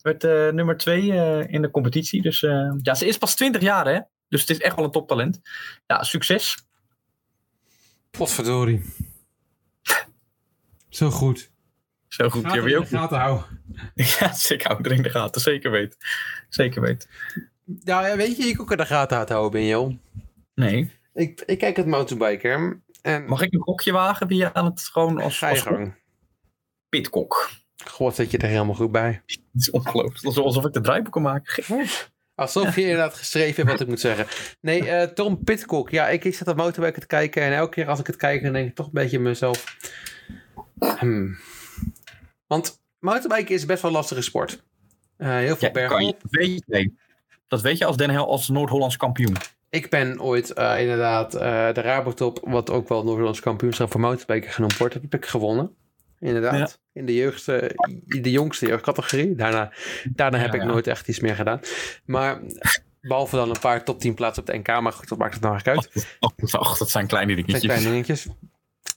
Werd eh, nummer twee eh, in de competitie. Dus eh, ja, ze is pas 20 jaar hè. Dus het is echt wel een toptalent. Ja, succes. Potverdorie. Zo goed. Zo goed. Ja, wil je ook gaten houden. Ja, ik hou er in de gaten. Zeker weet. Zeker weet. Ja, ja, weet je, ik ook in de gaten aan het houden ben, joh. Nee. Ik, ik kijk het mountainbiker. En Mag ik een gokje wagen? Ben je aan het gewoon als, ga je als gang. pitkok? God, zit je er helemaal goed bij. Het is ongelooflijk. Alsof- ik de draaiboek kon maken. Alsof je inderdaad geschreven hebt wat ik moet zeggen. Nee, eh, Tom Pitcock. Ja, ik, ik zat op mountainbiker te kijken. En elke keer als ik het kijk, dan denk ik toch een beetje mezelf... Hmm. Want mountainbiken is best wel een lastige sport. Eh, heel veel Ja, bergen kan je, op. weet je, nee. Dat weet je als Den Hel als Noord-Hollands kampioen. Ik ben ooit eh, inderdaad eh, de Rabotop, wat ook wel Noord-Hollands kampioenschap voor mountainbiken genoemd wordt, heb ik gewonnen. Inderdaad. In de, jeugdste, de jongste jeugdcategorie. Daarna, daarna heb Ja, ik nooit echt iets meer gedaan. Maar behalve dan een paar top 10 plaatsen op de NK, maar goed, dat maakt het nou eigenlijk uit. Oh, oh, dat zijn kleine Dat dingetjes. zijn kleine dingetjes.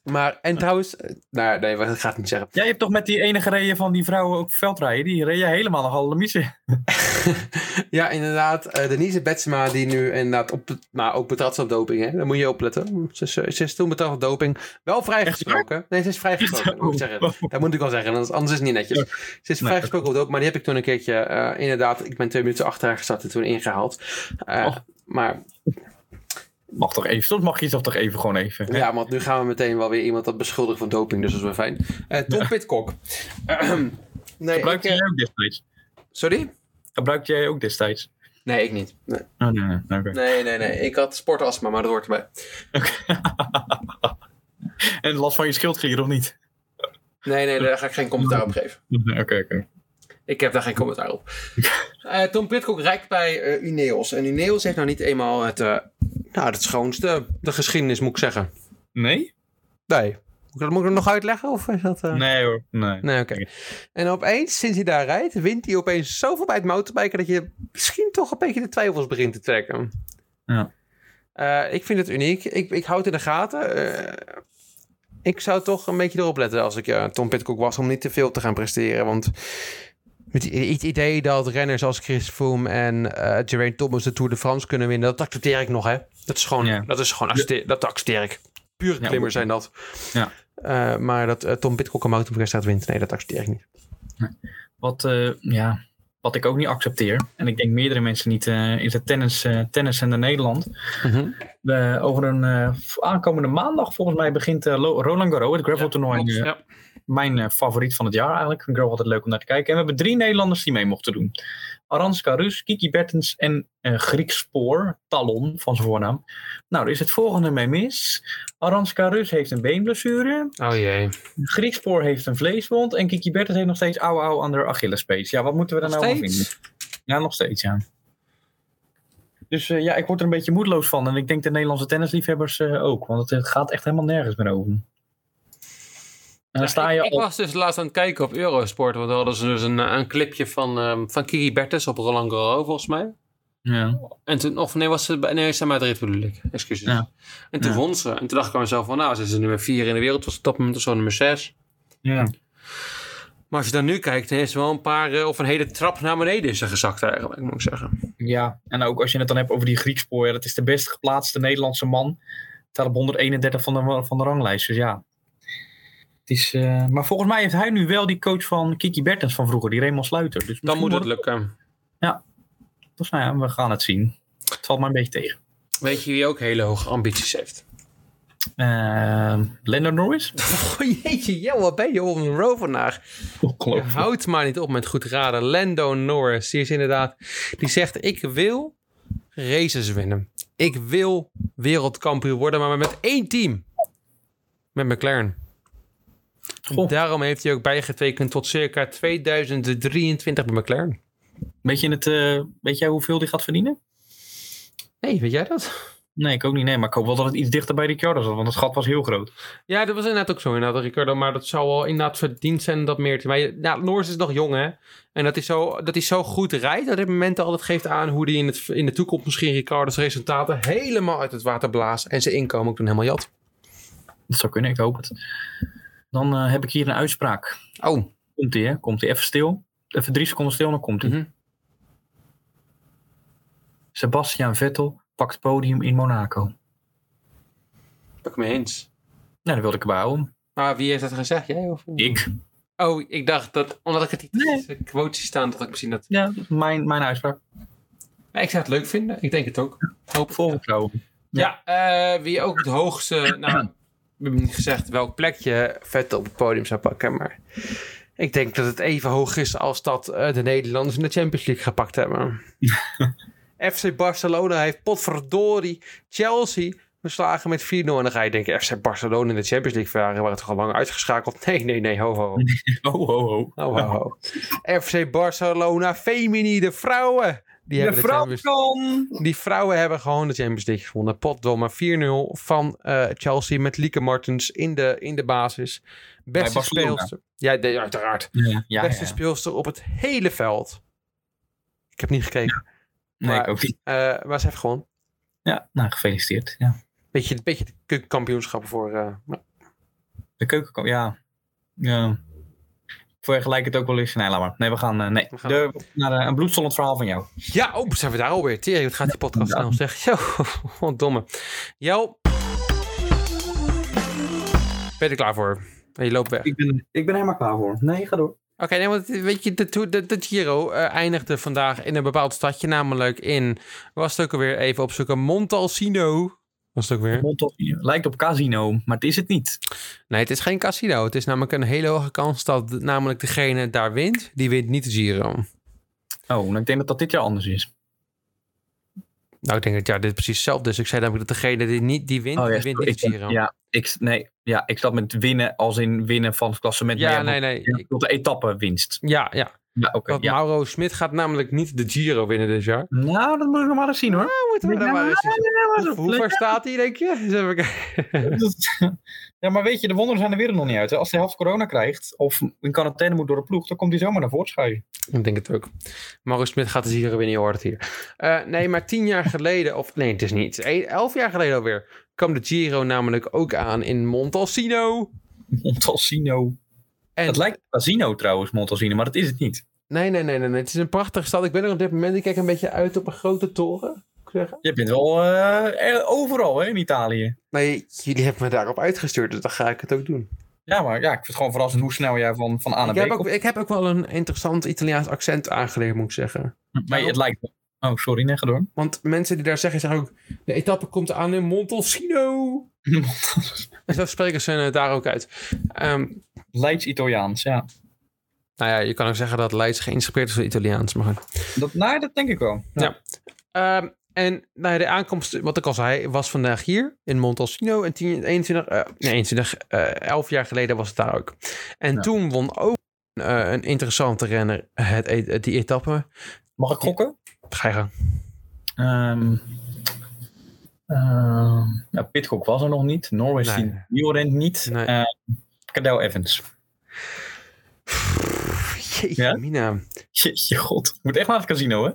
Maar, en trouwens, eh, nou, nee, dat gaat niet zeggen. Jij hebt toch met die enige reden van die vrouwen ook veldrijden? Die reed je helemaal nog alle ja, inderdaad. eh Denise Betsema, die nu inderdaad op, nou, ook betrapt op doping. Hè? Daar moet je opletten. Ze, is- ze is toen betrapt op doping. Wel vrijgesproken. Nee, ze is vrijgesproken. moet ik zeggen. Dat moet ik wel zeggen, anders, anders is het niet netjes. Ze is vrijgesproken op doping, maar die heb ik toen een keertje... eh, inderdaad, ik ben twee minuten achter haar gestart en toen ingehaald. Eh, Oh. Maar Mag toch even, soms mag je toch toch even gewoon even. hè? ja, want nu gaan we meteen wel weer iemand dat beschuldigen van doping, dus dat is wel fijn. Eh Tom Pitcock. nee, Gebruikte ik, eh, jij ook destijds? sorry? Gebruikte jij ook destijds? Nee, ik niet. Nee. Oh, nee, nee, nee. Nee, nee, nee. Ik had sportastma, maar dat hoort erbij. En last van je schildklier of niet? Nee, nee, daar ga ik geen commentaar op geven. Oké, oké. Ik heb daar geen commentaar op. Eh, Tom Pitcock rijdt bij eh Uneos. En Uneos heeft nou niet eenmaal het, eh, nou, het schoonste, de geschiedenis moet ik zeggen. Nee? Nee. Moet ik dat, moet ik dat nog uitleggen? Of is dat? Nee hoor, nee. Nee, oké. En opeens, sinds hij daar rijdt, wint hij opeens zoveel bij het motorbiken dat je misschien toch een beetje de twijfels begint te trekken. Ja. Ik vind het uniek. Ik, ik houd het in de gaten. Ik zou toch een beetje erop letten als ik Tom Pitcock was om niet te veel te gaan presteren. Want het idee dat renners als Chris Froome en eh Geraint Thomas de Tour de France kunnen winnen, dat accepteer ik nog, hè. Dat is gewoon, Ja. dat is gewoon accepteer, dat accepteer ik. Pure klimmers zijn dat. Ja. Eh, maar dat eh, Tom Pitcock een motorwedstrijd wint, nee, dat accepteer ik niet. Wat, ja, wat ik ook niet accepteer, en ik denk meerdere mensen niet, is het tennis, tennis in Nederland. We- over een aankomende maandag, volgens mij, begint Roland Garros, het gravel toernooi. Ja. Mijn eh, favoriet van het jaar eigenlijk. Ik vind gravel altijd leuk om naar te kijken. En we hebben drie Nederlanders die mee mochten doen. Aranska Rus, Kiki Bertens en eh Grieks Spoor, Talon van zijn voornaam. Nou, er is het volgende mee mis. Aranska Rus heeft een beenblessure. Oh jee. Griekspoor heeft een vleeswond. En Kiki Bertens heeft nog steeds ouwe ouwe aan de Achillespees. Ja, wat moeten we daar nou van steeds? vinden? Ja, nog steeds, ja. Dus eh, ja, ik word er een beetje moedeloos van. En ik denk de Nederlandse tennisliefhebbers ook. Want het, het gaat echt helemaal nergens meer over. Sta je ik, ik al... was dus laatst aan het kijken op Eurosport. Want daar hadden ze dus een, een clipje van, ehm, van Kiki Bertens op Roland Garros, volgens mij. Ja. En toen, of nee, was ze bij, nee, ze Madrid bedoel ik. Excuses. Ja. En toen Ja. won ze. En toen dacht ik aan mezelf van, nou, ze is nummer 4 in de wereld. Was op dat moment of zo nummer 6. ja. Maar als je dan nu kijkt, dan is ze wel een paar, eh, of een hele trap naar beneden is ze gezakt eigenlijk, moet ik zeggen. Ja, en ook als je het dan hebt over die Griekspoor. Ja, dat is de best geplaatste Nederlandse man. Staat op 131 van de, van de ranglijst. Dus ja. Het is, eh, maar volgens mij heeft hij nu wel die coach van Kiki Bertens van vroeger. Die Raymond Sluiter. Dus Dan moet het lukken. Dus nou ja, we gaan het zien. Het valt maar een beetje tegen. Weet je wie ook hele hoge ambities heeft? Uh, Leonard Norris? Oh jeetje, joh, wat ben je op een row vandaag? Je houdt maar niet op met goed raden. Lando Norris, die is inderdaad... Die zegt, ik wil races winnen. Ik wil wereldkampioen worden, maar met één team. Met McLaren. Goh. Daarom heeft hij ook bijgetekend tot circa 2023 bij McLaren. Weet, je het, eh, weet jij hoeveel die gaat verdienen? Nee, weet jij dat? Nee, ik ook niet. Nee, maar ik hoop wel dat het iets dichter bij Ricciardo zat. Want het gat was heel groot. Ja, dat was inderdaad ook zo, inderdaad, Ricardo. Maar dat zou wel inderdaad verdiend zijn dat meer te... Maar ja, Norris is nog jong, hè? En dat hij zo, dat hij zo goed rijdt op dit moment al, dat geeft aan hoe hij in, het, in de toekomst misschien Ricardo's resultaten helemaal uit het water blaast. En zijn inkomen ook dan helemaal jat. Dat zou kunnen, ik hoop het. Dan eh, heb ik hier een uitspraak. Oh, Komt ie, hè? Komt ie. Even stil. Even drie seconden stil, dan komt ie. mhm. Sebastian Vettel pakt podium in Monaco. pak me eens. Nou, dat wilde ik houden. Maar wie heeft dat gezegd? Jij of? Ik. Oh, ik dacht dat, omdat ik het niet Nee. quotes staan, dat ik misschien dat... Ja, mijn, mijn uitspraak. Ja, ik zou het leuk vinden. Ik denk het ook. Hoop Vol vertrouwen. Ja, eh, wie ook het hoogste. Nou, we hebben niet gezegd welk plekje Vettel op het podium zou pakken. Maar ik denk dat het even hoog is als dat eh, de Nederlanders in de Champions League gepakt hebben. FC Barcelona heeft potverdorie Chelsea verslagen met 4-0. En dan ga je denken, FC Barcelona in de Champions League waren, waren toch al lang uitgeschakeld? Nee, nee, nee, ho, ho. Ho, ho, ho. ho, ho, ho. FC Barcelona, Femini, de vrouwen. Die De hebben de Champions vrouwen! die vrouwen hebben gewoon de Champions League gewonnen. Potdomme 4-0 van eh, Chelsea met Lieke Martens in de, in de basis. Beste speelster. Ja, de- uiteraard. Ja, ja, Beste ja. speelster op het hele veld. Ik heb niet gekeken. Nee, maar- ik ook niet. Eh, maar ze heeft gewoon Ja, nou, gefeliciteerd. Ja. beetje, beetje de keukenkampioenschap voor... eh, De keuken, ja. ja. Vergelijk het ook wel eens. Nee, laat maar. Nee, we gaan, eh, nee. We gaan- De, naar eh, een bloedstollend verhaal van jou. Ja, oh, zijn we daar alweer. Tering, wat gaat die podcast Ja. snel zeg. Zo, wat domme. Jo. Ben je er klaar voor? Je loopt weg. Ik ben, ik ben helemaal klaar voor. Nee, ga door. Oké, nee, want weet je, de, de, de Giro eh, eindigde vandaag in een bepaald stadje, namelijk in, was het ook alweer even opzoeken, Montalcino. Was het ook weer? Lijkt op casino, maar het is het niet. Nee, het is geen casino. Het is namelijk een hele hoge kans dat namelijk degene daar wint, die wint niet de Giro. Oh, nou, ik denk dat dat dit jaar anders is. Nou, ik denk dat ja, dit is precies hetzelfde. Dus ik zei namelijk dat degene die niet die wint, Oh ja, die wint ik, niet de Giro. ja, ik, nee, ja, ik zat met winnen als in winnen van het klassement. Ja, nee, nee. ja, Tot de etappe winst. Ja, ja. Ja, oké. Want ja. Mauro Smit gaat namelijk niet de Giro winnen dit jaar. Nou, dat moet ik nog maar eens zien hoor. Nou, moeten we dan maar eens zien. Hoe- Hoe ver staat hij, denk je? Even. Ja, maar weet je, de wonderen zijn er weer nog niet uit. Hè? Als hij half corona krijgt of in quarantaine moet door de ploeg, dan komt hij zomaar naar voren schuiven. Ik denk het ook. Mauro Smit gaat de Giro winnen, je hoort het hier. Eh, nee, maar tien jaar geleden, of nee, het is niet. Elf jaar geleden alweer, kwam de Giro namelijk ook aan in Montalcino. Montalcino. En Het lijkt op Casino trouwens, Montalcino, maar dat is het niet. Nee, nee, nee, nee, nee. Het is een prachtige stad. Ik ben er op dit moment. Ik kijk een beetje uit op een grote toren. Je bent wel eh, er- overal hè, in Italië. Nee, jullie hebben me daarop uitgestuurd, dus dan ga ik het ook doen. Ja, maar ja, ik vind het gewoon verrassend hoe snel jij van, van A naar Ik B heb, ook, komt. ik heb ook wel een interessant Italiaans accent aangeleerd, moet ik zeggen. Maar het lijkt. Oh, sorry, nee, ga door. Want mensen die daar zeggen, zeggen ook... De etappe komt aan in Montalcino. En zo spreken ze het daar ook uit. Ehm, Leids Italiaans, ja. nou ja, je kan ook zeggen dat Leids geïnspireerd is van Italiaans. Maar. Dat, nou, dat denk ik wel. Ja. Ehm, en nou ja, de aankomst, wat ik al zei, was vandaag hier in Montalcino. En 10, 21, eh, nee, 21, eh 11 jaar geleden was het daar ook. En Ja. toen won ook eh, een interessante renner het, die etappe. Mag ik gokken? Ga je gang. Ehm ehm, nou, Pitcock was er nog niet. Norwich Nee. niet. Nee. Eh, Cadel Evans. Jeetje, Ja? mina. Jeetje god. Moet echt naar het casino, hè?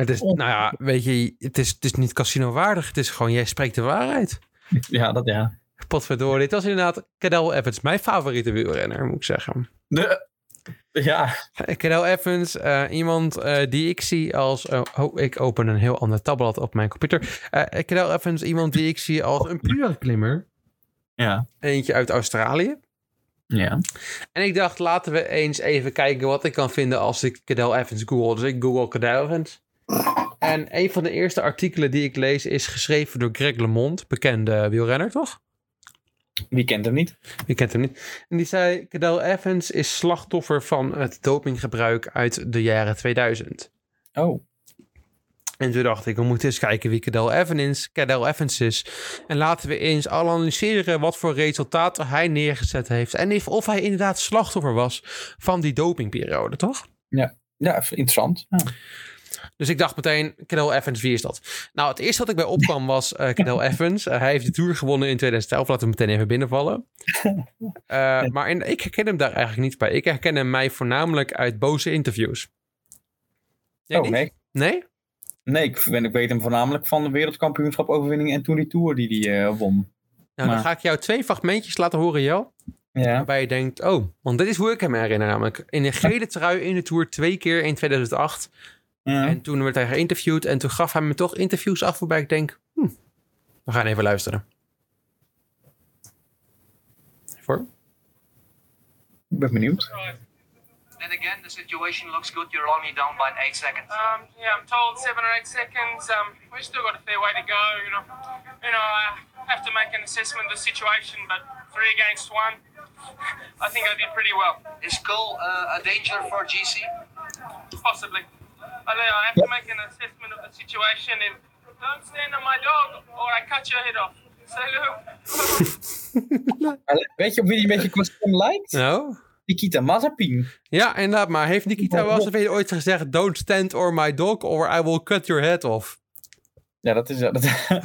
Het is, Oh. nou ja, weet je, het is, het is niet casino waardig. Het is gewoon, jij spreekt de waarheid. Ja, dat ja. Potverdorie, dit was inderdaad Cadel Evans, mijn favoriete wielrenner, moet ik zeggen. De, ja, Cadel Evans, eh, iemand eh, die ik zie als... eh, oh, ik open een heel ander tabblad op mijn computer. Cadel Evans, iemand die ik zie als een pure klimmer. ja, Eentje uit Australië. ja. En ik dacht, laten we eens even kijken wat ik kan vinden als ik Cadel Evans google. Dus ik google Cadel Evans. En een van de eerste artikelen die ik lees is geschreven door Greg LeMond, bekende wielrenner, toch? Wie kent hem niet? Je kent hem niet. En die zei, Cadel Evans is slachtoffer van het dopinggebruik uit de jaren 2000. Oh, En toen dacht ik, we moeten eens kijken wie Cadel Evans Cadel Evans is. En laten we eens analyseren wat voor resultaten hij neergezet heeft. En if- of hij inderdaad slachtoffer was van die dopingperiode, toch? ja, interessant. Ja. Dus ik dacht meteen, Cadel Evans, wie is dat? Nou, het eerste wat ik bij opkwam was Cadel Evans. Eh, hij heeft de Tour gewonnen in 2011. Laten we meteen even binnenvallen. Eh, maar in, ik herken hem daar eigenlijk niet bij. Ik herken hem mij voornamelijk uit boze interviews. Jij oh, niet? nee. Nee? Nee, ik, ben, ik weet hem voornamelijk van de wereldkampioenschap overwinning en toen die Tour die hij won. Nou, dan ga ik jou twee fragmentjes laten horen, Jo. Ja. Waarbij je denkt, oh, want dit is hoe ik hem herinner namelijk. In een gele trui in de Tour twee keer in 2008. Ja. En toen werd hij geïnterviewd en toen gaf hij me toch interviews af waarbij ik denk, hm, we gaan even luisteren. Voor? Ik ben benieuwd. Then again, the situation looks good. You're only down by eight seconds. Um, yeah, I'm told seven or eight seconds. Um, we've still got a fair way to go. You know, you know, I have to make an assessment of the situation, but three against one, I think I did pretty well, Is Cole uh, a danger for GC? possibly. I, know I have to make an assessment of the situation and don't stand on my dog or I cut your head off. Say Lou. Weet je op wie die een beetje qua stem lijkt? Nou? Nikita Mazepin. Ja, inderdaad. Maar heeft Nikita wel eens ooit gezegd... Don't stand or my dog or I will cut your head off? Ja, dat is, dat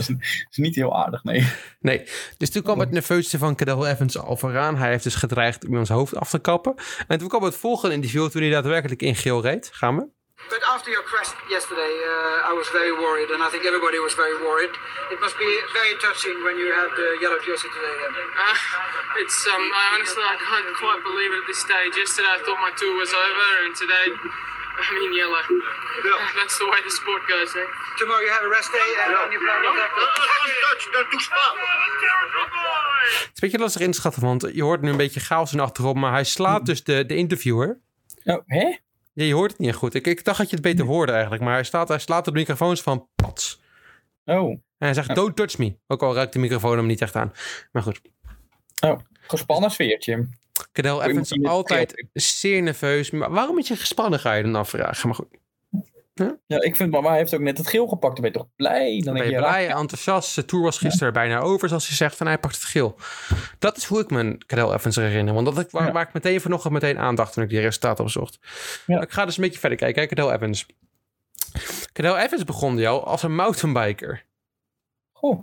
is niet heel aardig, nee. Nee. Dus toen kwam het nerveusste van Cadel Evans al vooraan. Hij heeft dus gedreigd om iemands hoofd af te kappen. En toen kwam het volgende interview toen hij daadwerkelijk in geel reed. Gaan we? But after your crash yesterday, uh, I was very worried, and I think everybody was very worried. It must be very touching when you have the yellow jersey today. Then. Uh, it's um, I honestly I can't quite believe it at this stage. Yesterday I thought my tour was over, and today I'm in yellow. That's the way the sport goes. Eh? Tomorrow you have a rest day, and then you plan on that. Het is een beetje lastig inschatten, want je hoort nu een beetje chaos in de achtergrond. Maar hij slaat dus de, de interviewer. Oh, hè? Ja, je hoort het niet goed. Ik, ik dacht dat je het beter hoorde eigenlijk. Maar hij, staat, hij slaat op de microfoons van pats. Oh, En hij zegt, don't touch me. Ook al raakt de microfoon hem niet echt aan. Maar goed. oh. gespannen sfeertje. Cadel Evans altijd zeer nerveus. Maar waarom is je gespannen, ga je dan afvragen. Maar goed. Ja, ik vind, maar hij heeft ook net het geel gepakt. Dan ben je toch blij? Dan ben je je, blij, enthousiast. De tour was gisteren bijna over, zoals hij zegt. En hij pakt het geel. Dat is hoe ik me Cadel Evans herinner. Want dat ik, waar, Ja. waar ik meteen vanochtend meteen aandacht toen ik die resultaten opzocht. Ja. Ik ga dus een beetje verder kijken. Hè, Cadel Evans. Cadel Evans begon jou als een mountainbiker. Goh,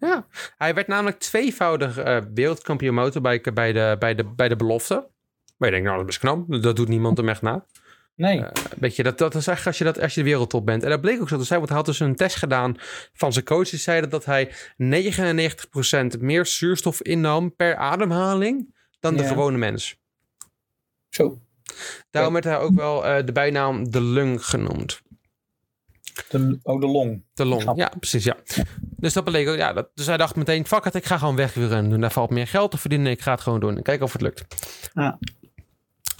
Ja, hij werd namelijk tweevoudig eh, wereldkampioen motorbiken bij de, bij, de, bij de belofte. Maar je denkt, nou, dat is knap. Dat doet niemand hem echt na. Nee. Weet je, dat, dat is echt als je, dat, als je de wereldtop bent. En dat bleek ook zo te zijn, want hij had dus een test gedaan van zijn coach. Die zeiden dat hij 99% meer zuurstof innam per ademhaling dan de gewone mens. Zo. Daarom werd hij ook wel eh, de bijnaam de lung genoemd. De, oh, de long. De long, ja, precies, ja. Dus dat bleek ook, ja. Dat, dus hij dacht meteen, fuck it, ik ga gewoon weg weer en doen. Daar valt meer geld te verdienen, ik ga het gewoon doen. En kijken of het lukt. Ja.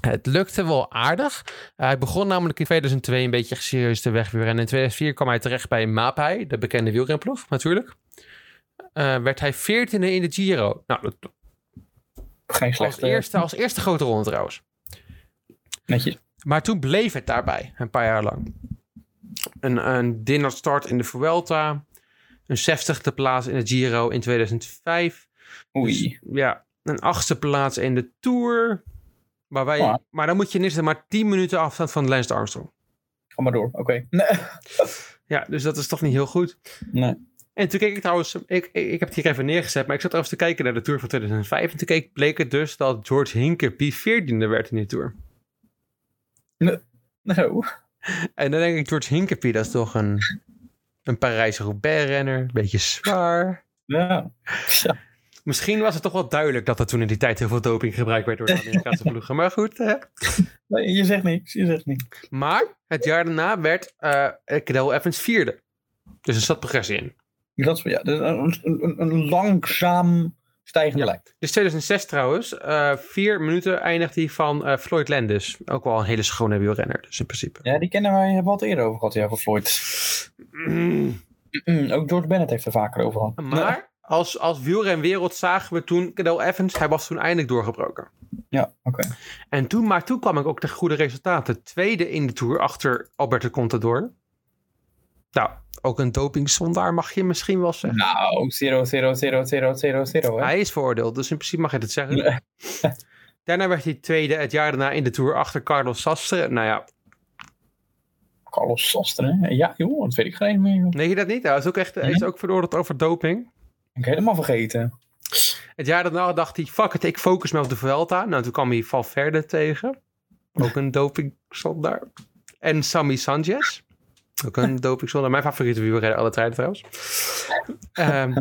Het lukte wel aardig. Hij begon namelijk in 2002 een beetje serieus te wegwieren. En in 2004 kwam hij terecht bij Mapai, de bekende wielrenploeg natuurlijk. Eh, werd hij 14e in de Giro. Nou, dat, Geen als, slechte. eerste, als eerste grote ronde trouwens. Netjes. Maar toen bleef het daarbij, een paar jaar lang. Een, een dinnerstart in de Vuelta. Een 60e plaats in de Giro in 2005. Oei. Dus, ja, een achtste plaats in de Tour. Waarbij, Ja. Maar dan moet je net maar 10 minuten afstand van Lance Armstrong. Ga maar door. Oké. Nee. Ja, dus dat is toch niet heel goed. nee. En toen keek ik trouwens, ik, ik, ik heb het hier even neergezet, maar ik zat trouwens te kijken naar de Tour van 2005. En toen keek, bleek het dus dat George Hincapie 14e werd in die Tour. No. En dan denk ik, George Hincapie, dat is toch een, een Parijs-Roubaix-renner. Een beetje zwaar. Ja. Misschien was het toch wel duidelijk dat er toen in die tijd heel veel doping gebruikt werd door de Amerikaanse ploegen. Maar goed, hè. Nee, je zegt niks. Je zegt niks. Maar het jaar daarna werd eh Cadel Evans vierde. Dus er zat progressie in. Dat is, ja, een, een, een langzaam stijgende lijn. Dus 2006 trouwens, eh, vier minuten eindigt hij van eh, Floyd Landis. Ook wel een hele schone wielrenner, dus in principe. Ja, die kennen wij, hebben we het eerder over gehad, ja, van Floyd. Mm. Mm, ook George Bennett heeft er vaker over gehad. Maar als, als wielrenwereld zagen we toen Cadel Evans, hij was toen eindelijk doorgebroken. Ja, oké. En toen, maar toen kwam ik ook de goede resultaten. Tweede in de Tour achter Alberto Contador. Nou, ook een dopingzondaar mag je misschien wel zeggen. Nou, 0, 0, 0, 0, 0, 0, hè? Hij is veroordeeld, dus in principe mag je het zeggen. Nee. Daarna werd hij tweede het jaar daarna in de Tour achter Carlos Sastre. Nou ja, Carlos Sastre? Ja, joh, dat weet ik geen meer. nee je dat niet? Hij is ook echt is ook veroordeeld over doping. Ik helemaal vergeten. Het jaar daarna dacht hij, fuck it, ik focus me op de Vuelta. Nou, toen kwam hij Valverde tegen. Ook een dopingzondaar. En Sammy Sanchez. Ook een dopingzondaar. Mijn favoriete wielrenner alle tijden trouwens. Ehm,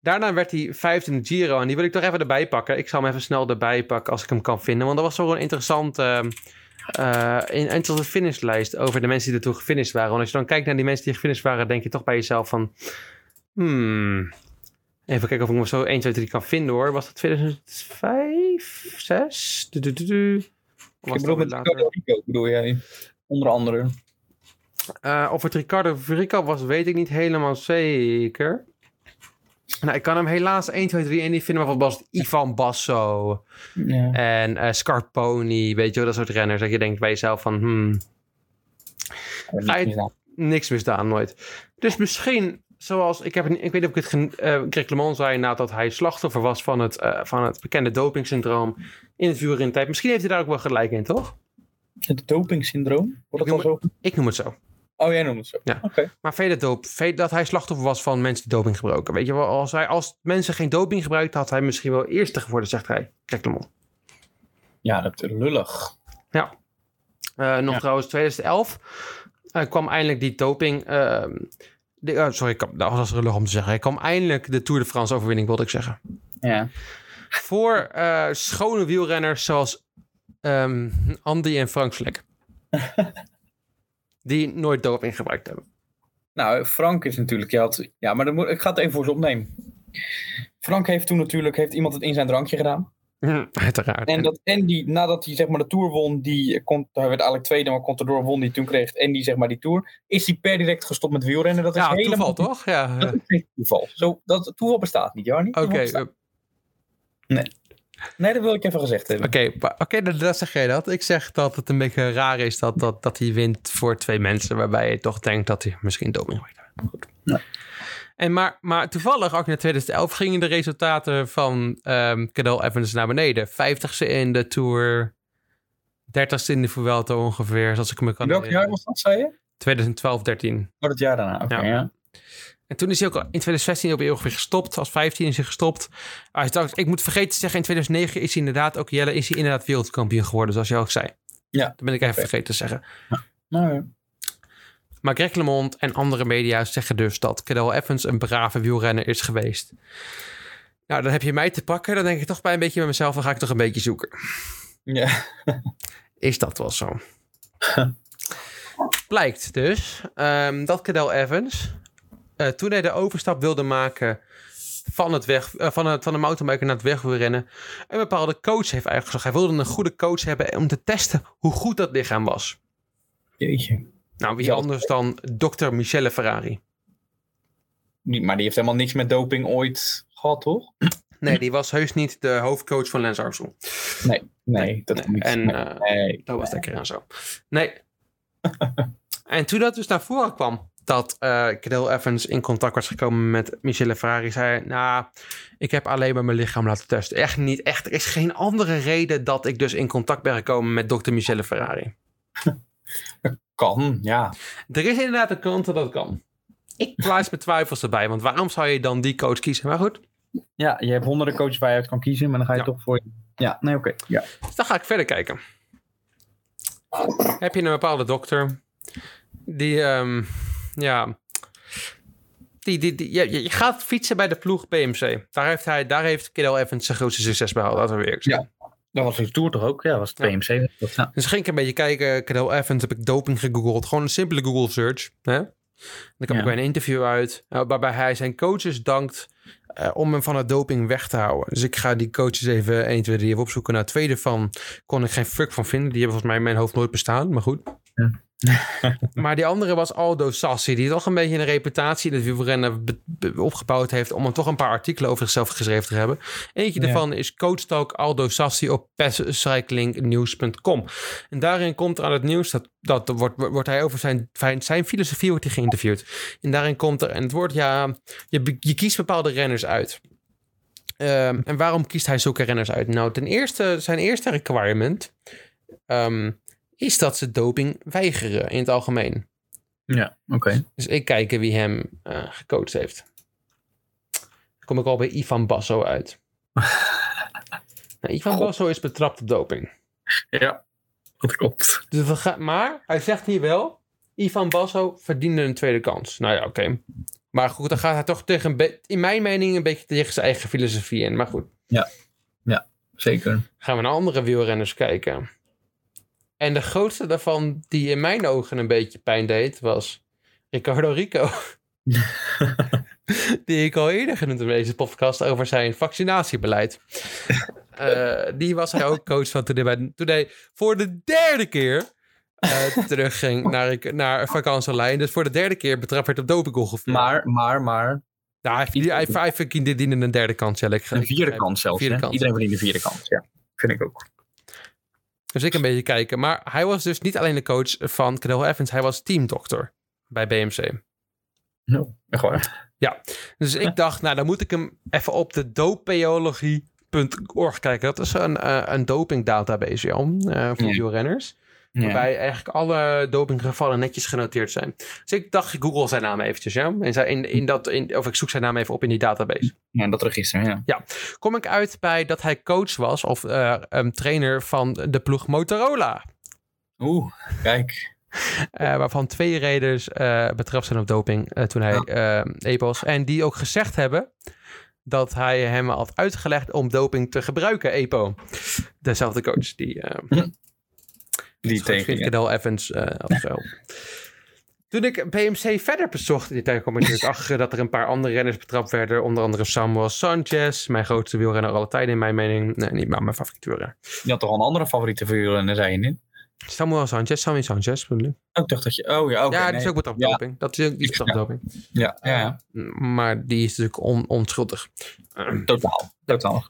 daarna werd hij vijfde in de Giro. En die wil ik toch even erbij pakken. Ik zal hem even snel erbij pakken als ik hem kan vinden. Want dat was toch een ehm eh, een interessante finishlijst over de mensen die er toen gefinished waren. Want als je dan kijkt naar die mensen die gefinished waren, denk je toch bij jezelf van... Hmm, even kijken of ik hem zo 1, 2, 3 kan vinden hoor. Was dat 2005, 6? Du, du, du, du. Was Ik bedoel, met? Ricardo Rico bedoel jij? Onder andere. Eh, of het Ricardo Rico was, weet ik niet helemaal zeker. Nou, ik kan hem helaas 1, 2, 3 en die vinden. Maar was het Ivan Basso Ja. en eh, Scarponi, weet je wel, dat soort renners. Dat je denkt bij jezelf van, hmm, niks misdaan, nooit. Dus misschien, zoals, ik, heb, ik weet niet of ik het gen- eh Greg LeMond zei nadat hij slachtoffer was van het, eh, van het bekende dopingsyndroom in het wielrentijd. Misschien heeft hij daar ook wel gelijk in, toch? Het dopingsyndroom? Wordt Ik al zo? Ik noem het zo. Oh, jij noemt het zo. Ja. Oké. Maar vele doop, vele- dat hij slachtoffer was van mensen die doping gebruiken. Weet je wel, als, hij, als mensen geen doping gebruikten, had hij misschien wel eerste geworden, zegt hij. Hem op. Ja, dat is lullig. Eh, nog Ja. trouwens, 2011 eh, kwam eindelijk die doping. De, eh, sorry, ik kwam- dat was lullig om te zeggen. Hij kwam eindelijk de Tour de France overwinning, wilde ik zeggen. Ja. Voor eh, schone wielrenners zoals ehm, Andy en Frank Vlek. die nooit doping gebruikt hebben. Nou, Frank is natuurlijk... Ja, had, ja maar dan moet, ik ga het even voor ze opnemen. Frank heeft toen natuurlijk heeft iemand het in zijn drankje gedaan. Uiteraard. En, dat, en die, nadat hij zeg maar de Tour won, die kon, hij werd eigenlijk tweede, maar Contador won die toen kreeg. En die zeg maar die Tour, is hij per direct gestopt met wielrennen. Dat is ja, helemaal toeval toch? Ja. Dat is geen toeval. Zo, dat toeval bestaat niet, Jarni. Oké. Eh, Nee. Nee, dat wil ik even gezegd hebben. Oké, oké, dan, dan zeg jij dat. Ik zeg dat het een beetje raar is dat, dat, dat hij wint voor twee mensen, waarbij je toch denkt dat hij misschien doping. Maar Goed. Ja. En maar, maar toevallig, ook in 2011, gingen de resultaten van ehm Cadel Evans naar beneden. 50ste in de Tour, 30ste in de Vuelta ongeveer, zoals ik me kan Welk jaar was dat, zei je? 2012, 13. Oh, dat jaar daarna. Oké, Ja. ja. En toen is hij ook in 2016 op ongeveer gestopt. Als 15 is hij gestopt. Ah, trouwens, ik moet vergeten te zeggen, in 2009 is hij inderdaad ook Jelle, is hij inderdaad wereldkampioen geworden, zoals je ook zei. Ja. Dat ben ik even vergeten te zeggen. Nou, ja. Maar Greg LeMond en andere media zeggen dus dat Cadel Evans een brave wielrenner is geweest. Nou, dan heb je mij te pakken. Dan denk ik toch bij een beetje bij mezelf, dan ga ik toch een beetje zoeken. ja. Is dat wel zo? Blijkt dus ehm, dat Cadel Evans, eh, toen hij de overstap wilde maken van, het weg, eh, van, het, van de mountainbiker naar het wegwielrennen, een bepaalde coach heeft eigenlijk gezegd. Hij wilde een goede coach hebben om te testen hoe goed dat lichaam was. Jeetje. Nou, wie anders dan dokter Michele Ferrari. Maar die heeft helemaal niks met doping ooit gehad, toch? Nee, die was heus niet de hoofdcoach van Lance Armstrong. Nee, nee, dat Nee, niet. En nee, eh, nee. dat was lekker aan zo. Nee. en toen dat dus naar voren kwam, dat Cadel Evans in contact was gekomen met Michele Ferrari, zei hij, nou, ik heb alleen maar mijn lichaam laten testen. Echt niet, echt. Er is geen andere reden dat ik dus in contact ben gekomen met dokter Michele Ferrari. Kan, ja. Er is inderdaad een kant dat dat kan. Ik plaats mijn twijfels erbij, want waarom zou je dan die coach kiezen? Maar goed, Ja, je hebt honderden coaches waar je uit kan kiezen, maar dan ga je Ja. toch voor... Ja, nee, oké. Ja. Dus dan ga ik verder kijken. Heb je een bepaalde dokter die, ehm, ja, die, die, die, je, je gaat fietsen bij de ploeg BMC. Daar heeft, hij, daar heeft Kiddo Evans zijn grootste succes behaald, laten we zijn. Ja. Dat was de Tour toch ook? Ja, dat was het Ja. PMC. Dat, ja. Dus ging ik een beetje kijken, Cadel Evans, heb ik doping gegoogeld. Gewoon een simpele Google search. Hè? Dan kwam Ja. ik bij een interview uit, eh, waarbij hij zijn coaches dankt eh, om hem van het doping weg te houden. Dus ik ga die coaches even 1, 2, 3 even opzoeken. Nou, twee ervan kon ik geen fuck van vinden. Die hebben volgens mij in mijn hoofd nooit bestaan, maar goed. Ja. maar die andere was Aldo Sassi, die toch een beetje een reputatie in het wielrennen opgebouwd heeft om er toch een paar artikelen over zichzelf geschreven te hebben. Eentje Ja. daarvan is Coach Talk Aldo Sassi op passcyclingnews.com. En daarin komt er aan het nieuws, dat, dat wordt, wordt hij over zijn, zijn, filosofie wordt hij geïnterviewd. En daarin komt er, en het wordt ja, je, je kiest bepaalde renners uit. Ehm, en waarom kiest hij zulke renners uit? Nou, ten eerste, zijn eerste requirement ehm, is dat ze doping weigeren in het algemeen. Ja, oké. Dus ik kijk wie hem eh, gecoacht heeft. Dan kom ik al bij Ivan Basso uit. nou, Ivan God. Basso is betrapt op doping. Ja, dat klopt. Dus we gaan, maar hij zegt hier wel: Ivan Basso verdiende een tweede kans. Nou ja, oké. Maar goed, dan gaat hij toch tegen, in mijn mening, een beetje tegen zijn eigen filosofie in. Maar goed, Zeker. gaan we naar andere wielrenners kijken. En de grootste daarvan, die in mijn ogen een beetje pijn deed, was Ricardo Rico. die ik al eerder genoemd heb in deze podcast over zijn vaccinatiebeleid. Eh, die was hij ook coach van toen hij, bij, toen hij voor de derde keer eh, terugging naar, naar vakantielijn. Dus voor de derde keer betrapt werd op doping ongeveer. Maar, maar, maar. nou, hij, hij, hij, hij verdiende een derde kans. Ja, ik- Een vierde kans zelfs. vierde. Iedereen verdient een vierde kans. Ja, vind ik ook. Dus ik een beetje kijken. Maar hij was dus niet alleen de coach van Cadel Evans. Hij was teamdokter bij BMC. No, echt waar. Dus ik dacht, nou dan moet ik hem even op de dopeologie.org kijken. Dat is een, eh, een doping database, Jan, eh, voor Ja. wielrenners. Ja. Waarbij eigenlijk alle dopinggevallen netjes genoteerd zijn. Dus ik dacht, ik google zijn naam eventjes. Ja? En in, in dat, in, of ik zoek zijn naam even op in die database. ja, dat register, ja. Kom ik uit bij dat hij coach was of een trainer van de ploeg Motorola. Oeh, kijk. Eh, waarvan twee rijders eh betrapt zijn op doping toen hij eh EPO's. En die ook gezegd hebben dat hij hem had uitgelegd om doping te gebruiken, EPO. Dezelfde coach die, eh Die tegen. Ja. Cadel Evans eh had geholpen. Toen ik BMC verder bezocht, in die tijd kwam ik natuurlijk achter dat er een paar andere renners betrapt werden. Onder andere Samuel Sanchez, mijn grootste wielrenner aller tijden in mijn mening. Nee, niet maar mijn favoriete wielrenner. Je had toch al een andere favoriete vuur, zei je niet? Samuel Sanchez, Sammy Sanchez bedoel ik. Oh, ik dacht dat je... Oh ja, oké. ja, die nee. is ook betrapt Ja. doping. Dat is ook die is betrapt op doping. Ja, ja, ja. Maar die is natuurlijk on, onschuldig. Totaal. Totaal.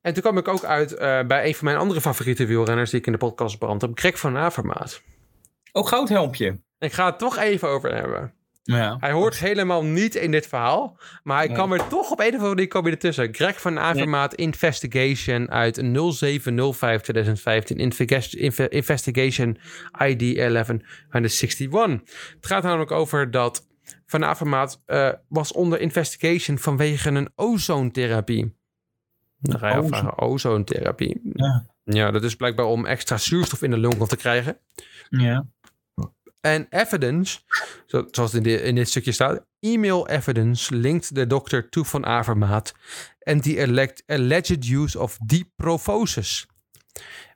En toen kwam ik ook uit eh, bij een van mijn andere favoriete wielrenners die ik in de podcast brand heb, Greg van Avermaat. Oh, goudhelmpje. Ik ga het toch even over hebben. Ja. Hij hoort helemaal niet in dit verhaal, maar hij Nee. kwam er toch op een of andere manier hij ertussen. Greg van Avermaat Investigation uit 0705-2015. Invest- Inve- Investigation ID 1161. Het gaat namelijk over dat Van Avermaat eh, was onder investigation vanwege een ozoontherapie. Dan ga je afvragen, ozoontherapie. Ja. ja, dat is blijkbaar om extra zuurstof in de longen te krijgen. Ja. En evidence, zo- zoals in, de, in dit stukje staat, email evidence linked de dokter to Van Avermaat the elect, alleged use of deep prophosis,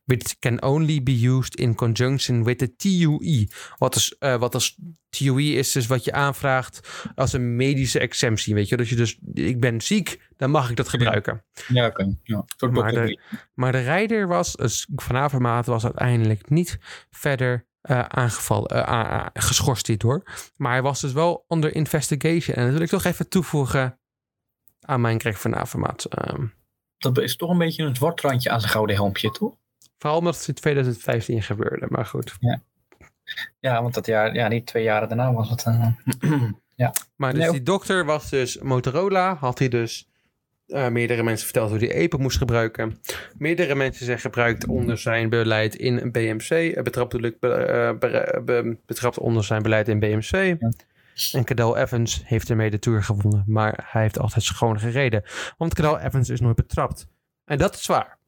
which can only be used in conjunction with the TUE. Wat, is, eh, wat als TUE is dus wat je aanvraagt als een medische exemptie, weet je. Dat je dus, ik ben ziek, dan mag ik dat gebruiken. Ja, oké. Ja. Maar de, maar de rijder was, dus Van Avermaat was uiteindelijk niet verder eh, aangevallen, eh, geschorst hierdoor. Maar hij was dus wel onder investigation. En dat wil ik toch even toevoegen aan mijn Greg Van Avermaat. Ehm, Dat is toch een beetje een zwart randje aan zijn gouden helmpje, toch? Vooral omdat het in 2015 gebeurde, maar goed. Ja, want dat jaar, ja, niet twee jaren daarna was het. eh, ja. Maar dus Nee, die dokter was dus Motorola, had hij dus eh, meerdere mensen verteld hoe hij EPO moest gebruiken. Meerdere mensen zijn gebruikt onder zijn beleid in BMC. eh, Betrapt, be- betrapt onder zijn beleid in BMC. En Cadel Evans heeft ermee de Tour gewonnen. Maar hij heeft altijd schoon gereden. Want Cadel Evans is nooit betrapt. En dat is waar.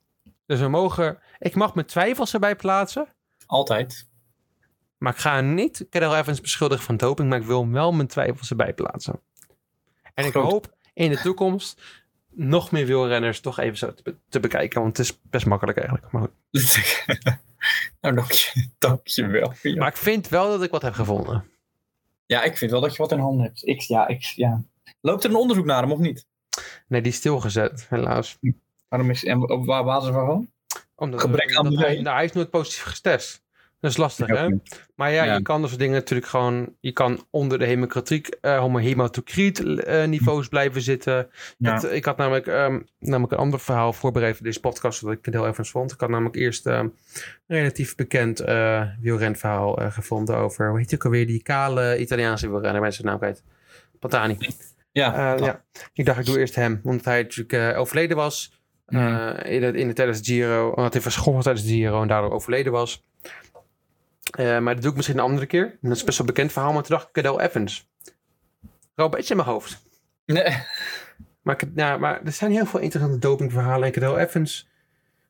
Dus we mogen... Ik mag mijn twijfels erbij plaatsen. Altijd. Maar ik ga niet Cadel Evans beschuldigen van doping. Maar ik wil wel mijn twijfels erbij plaatsen. En ik hoop in de toekomst nog meer wielrenners toch even zo te, be- te bekijken. Want het is best makkelijk eigenlijk. Maar, goed. nou, dank je, dank je wel. Ja. maar ik vind wel dat ik wat heb gevonden. ja, ik vind wel dat je wat in handen hebt. Ik, ja, ik, ja. Loopt er een onderzoek naar hem of niet? Nee, die is stilgezet, helaas. Waarom is, en op waar basis waarvan? Omdat, Gebrek aan omdat hij, nou, hij is nooit positief getest. Dat is lastig, hè? Maar ja, Ja. je kan dus dingen natuurlijk gewoon... Je kan onder de hemokratiek, eh homo- hematocriet eh, niveaus blijven zitten. Ja. Het- ik had namelijk, ehm, namelijk een ander verhaal voorbereid voor deze podcast... dat ik het heel even vond. Ik had namelijk eerst ehm, een relatief bekend eh wielrenverhaal eh, gevonden... over, hoe heet hij ook alweer, die kale Italiaanse wielrenner. Mensen naam kwijt. Pantani. Ja, Eh, ja. Ik dacht, ik doe eerst hem. Omdat hij natuurlijk eh, overleden was. Eh, in, in de, tijdens de Giro. Omdat hij verscholen tijdens de Giro en daardoor overleden was. Eh, maar dat doe ik misschien een andere keer. Dat is best wel een bekend verhaal. Maar toen dacht ik Cadel Evans. Wel een beetje in mijn hoofd. Nee. Maar, nou, maar er zijn heel veel interessante dopingverhalen. En Cadel Evans...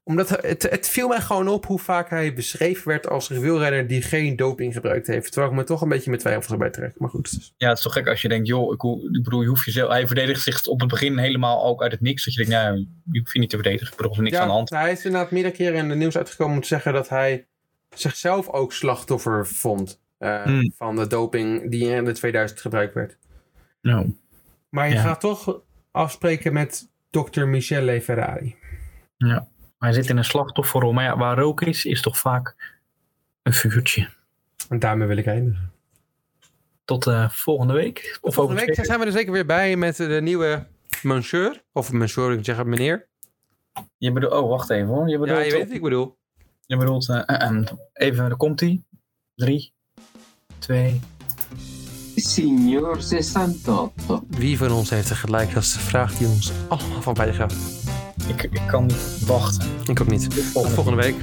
Omdat het, het viel mij gewoon op hoe vaak hij beschreven werd als een wielrenner die geen doping gebruikt heeft. Terwijl ik me toch een beetje met twijfels erbij trek. Maar goed, Ja, het is toch gek als je denkt, joh, ik, bedoel, je hoeft jezelf, hij verdedigt zich op het begin helemaal ook uit het niks. Dat je denkt, nou, je hoeft je niet te verdedigen. Ik bedoel, er is niks aan de hand. Hij is inderdaad meerdere keren in de nieuws uitgekomen om te zeggen dat hij zichzelf ook slachtoffer vond eh, Hmm. van de doping die in de 2000 gebruikt werd. Nou, Maar je Ja. gaat toch afspreken met dokter Michele Ferrari. ja. Hij zit in een slachtofferrol. Maar ja, waar rook is, is toch vaak een vuurtje. En daarmee wil ik eindigen. Tot eh, volgende week. Of Volgende week zijn we er zeker weer bij met de nieuwe monsieur. Of monsieur, ik zeg het meneer. Je bedoelt, oh, wacht even hoor. Je bedoelt, Ja, je weet wat ik bedoel. Je bedoelt, eh, eh, even, daar komt hij. Drie, twee. Signor 68. Wie van ons heeft er gelijk? Dat is de vraag die ons allemaal voorbij gaat. Ik, ik kan niet wachten. Ik ook niet. Tot volgende week.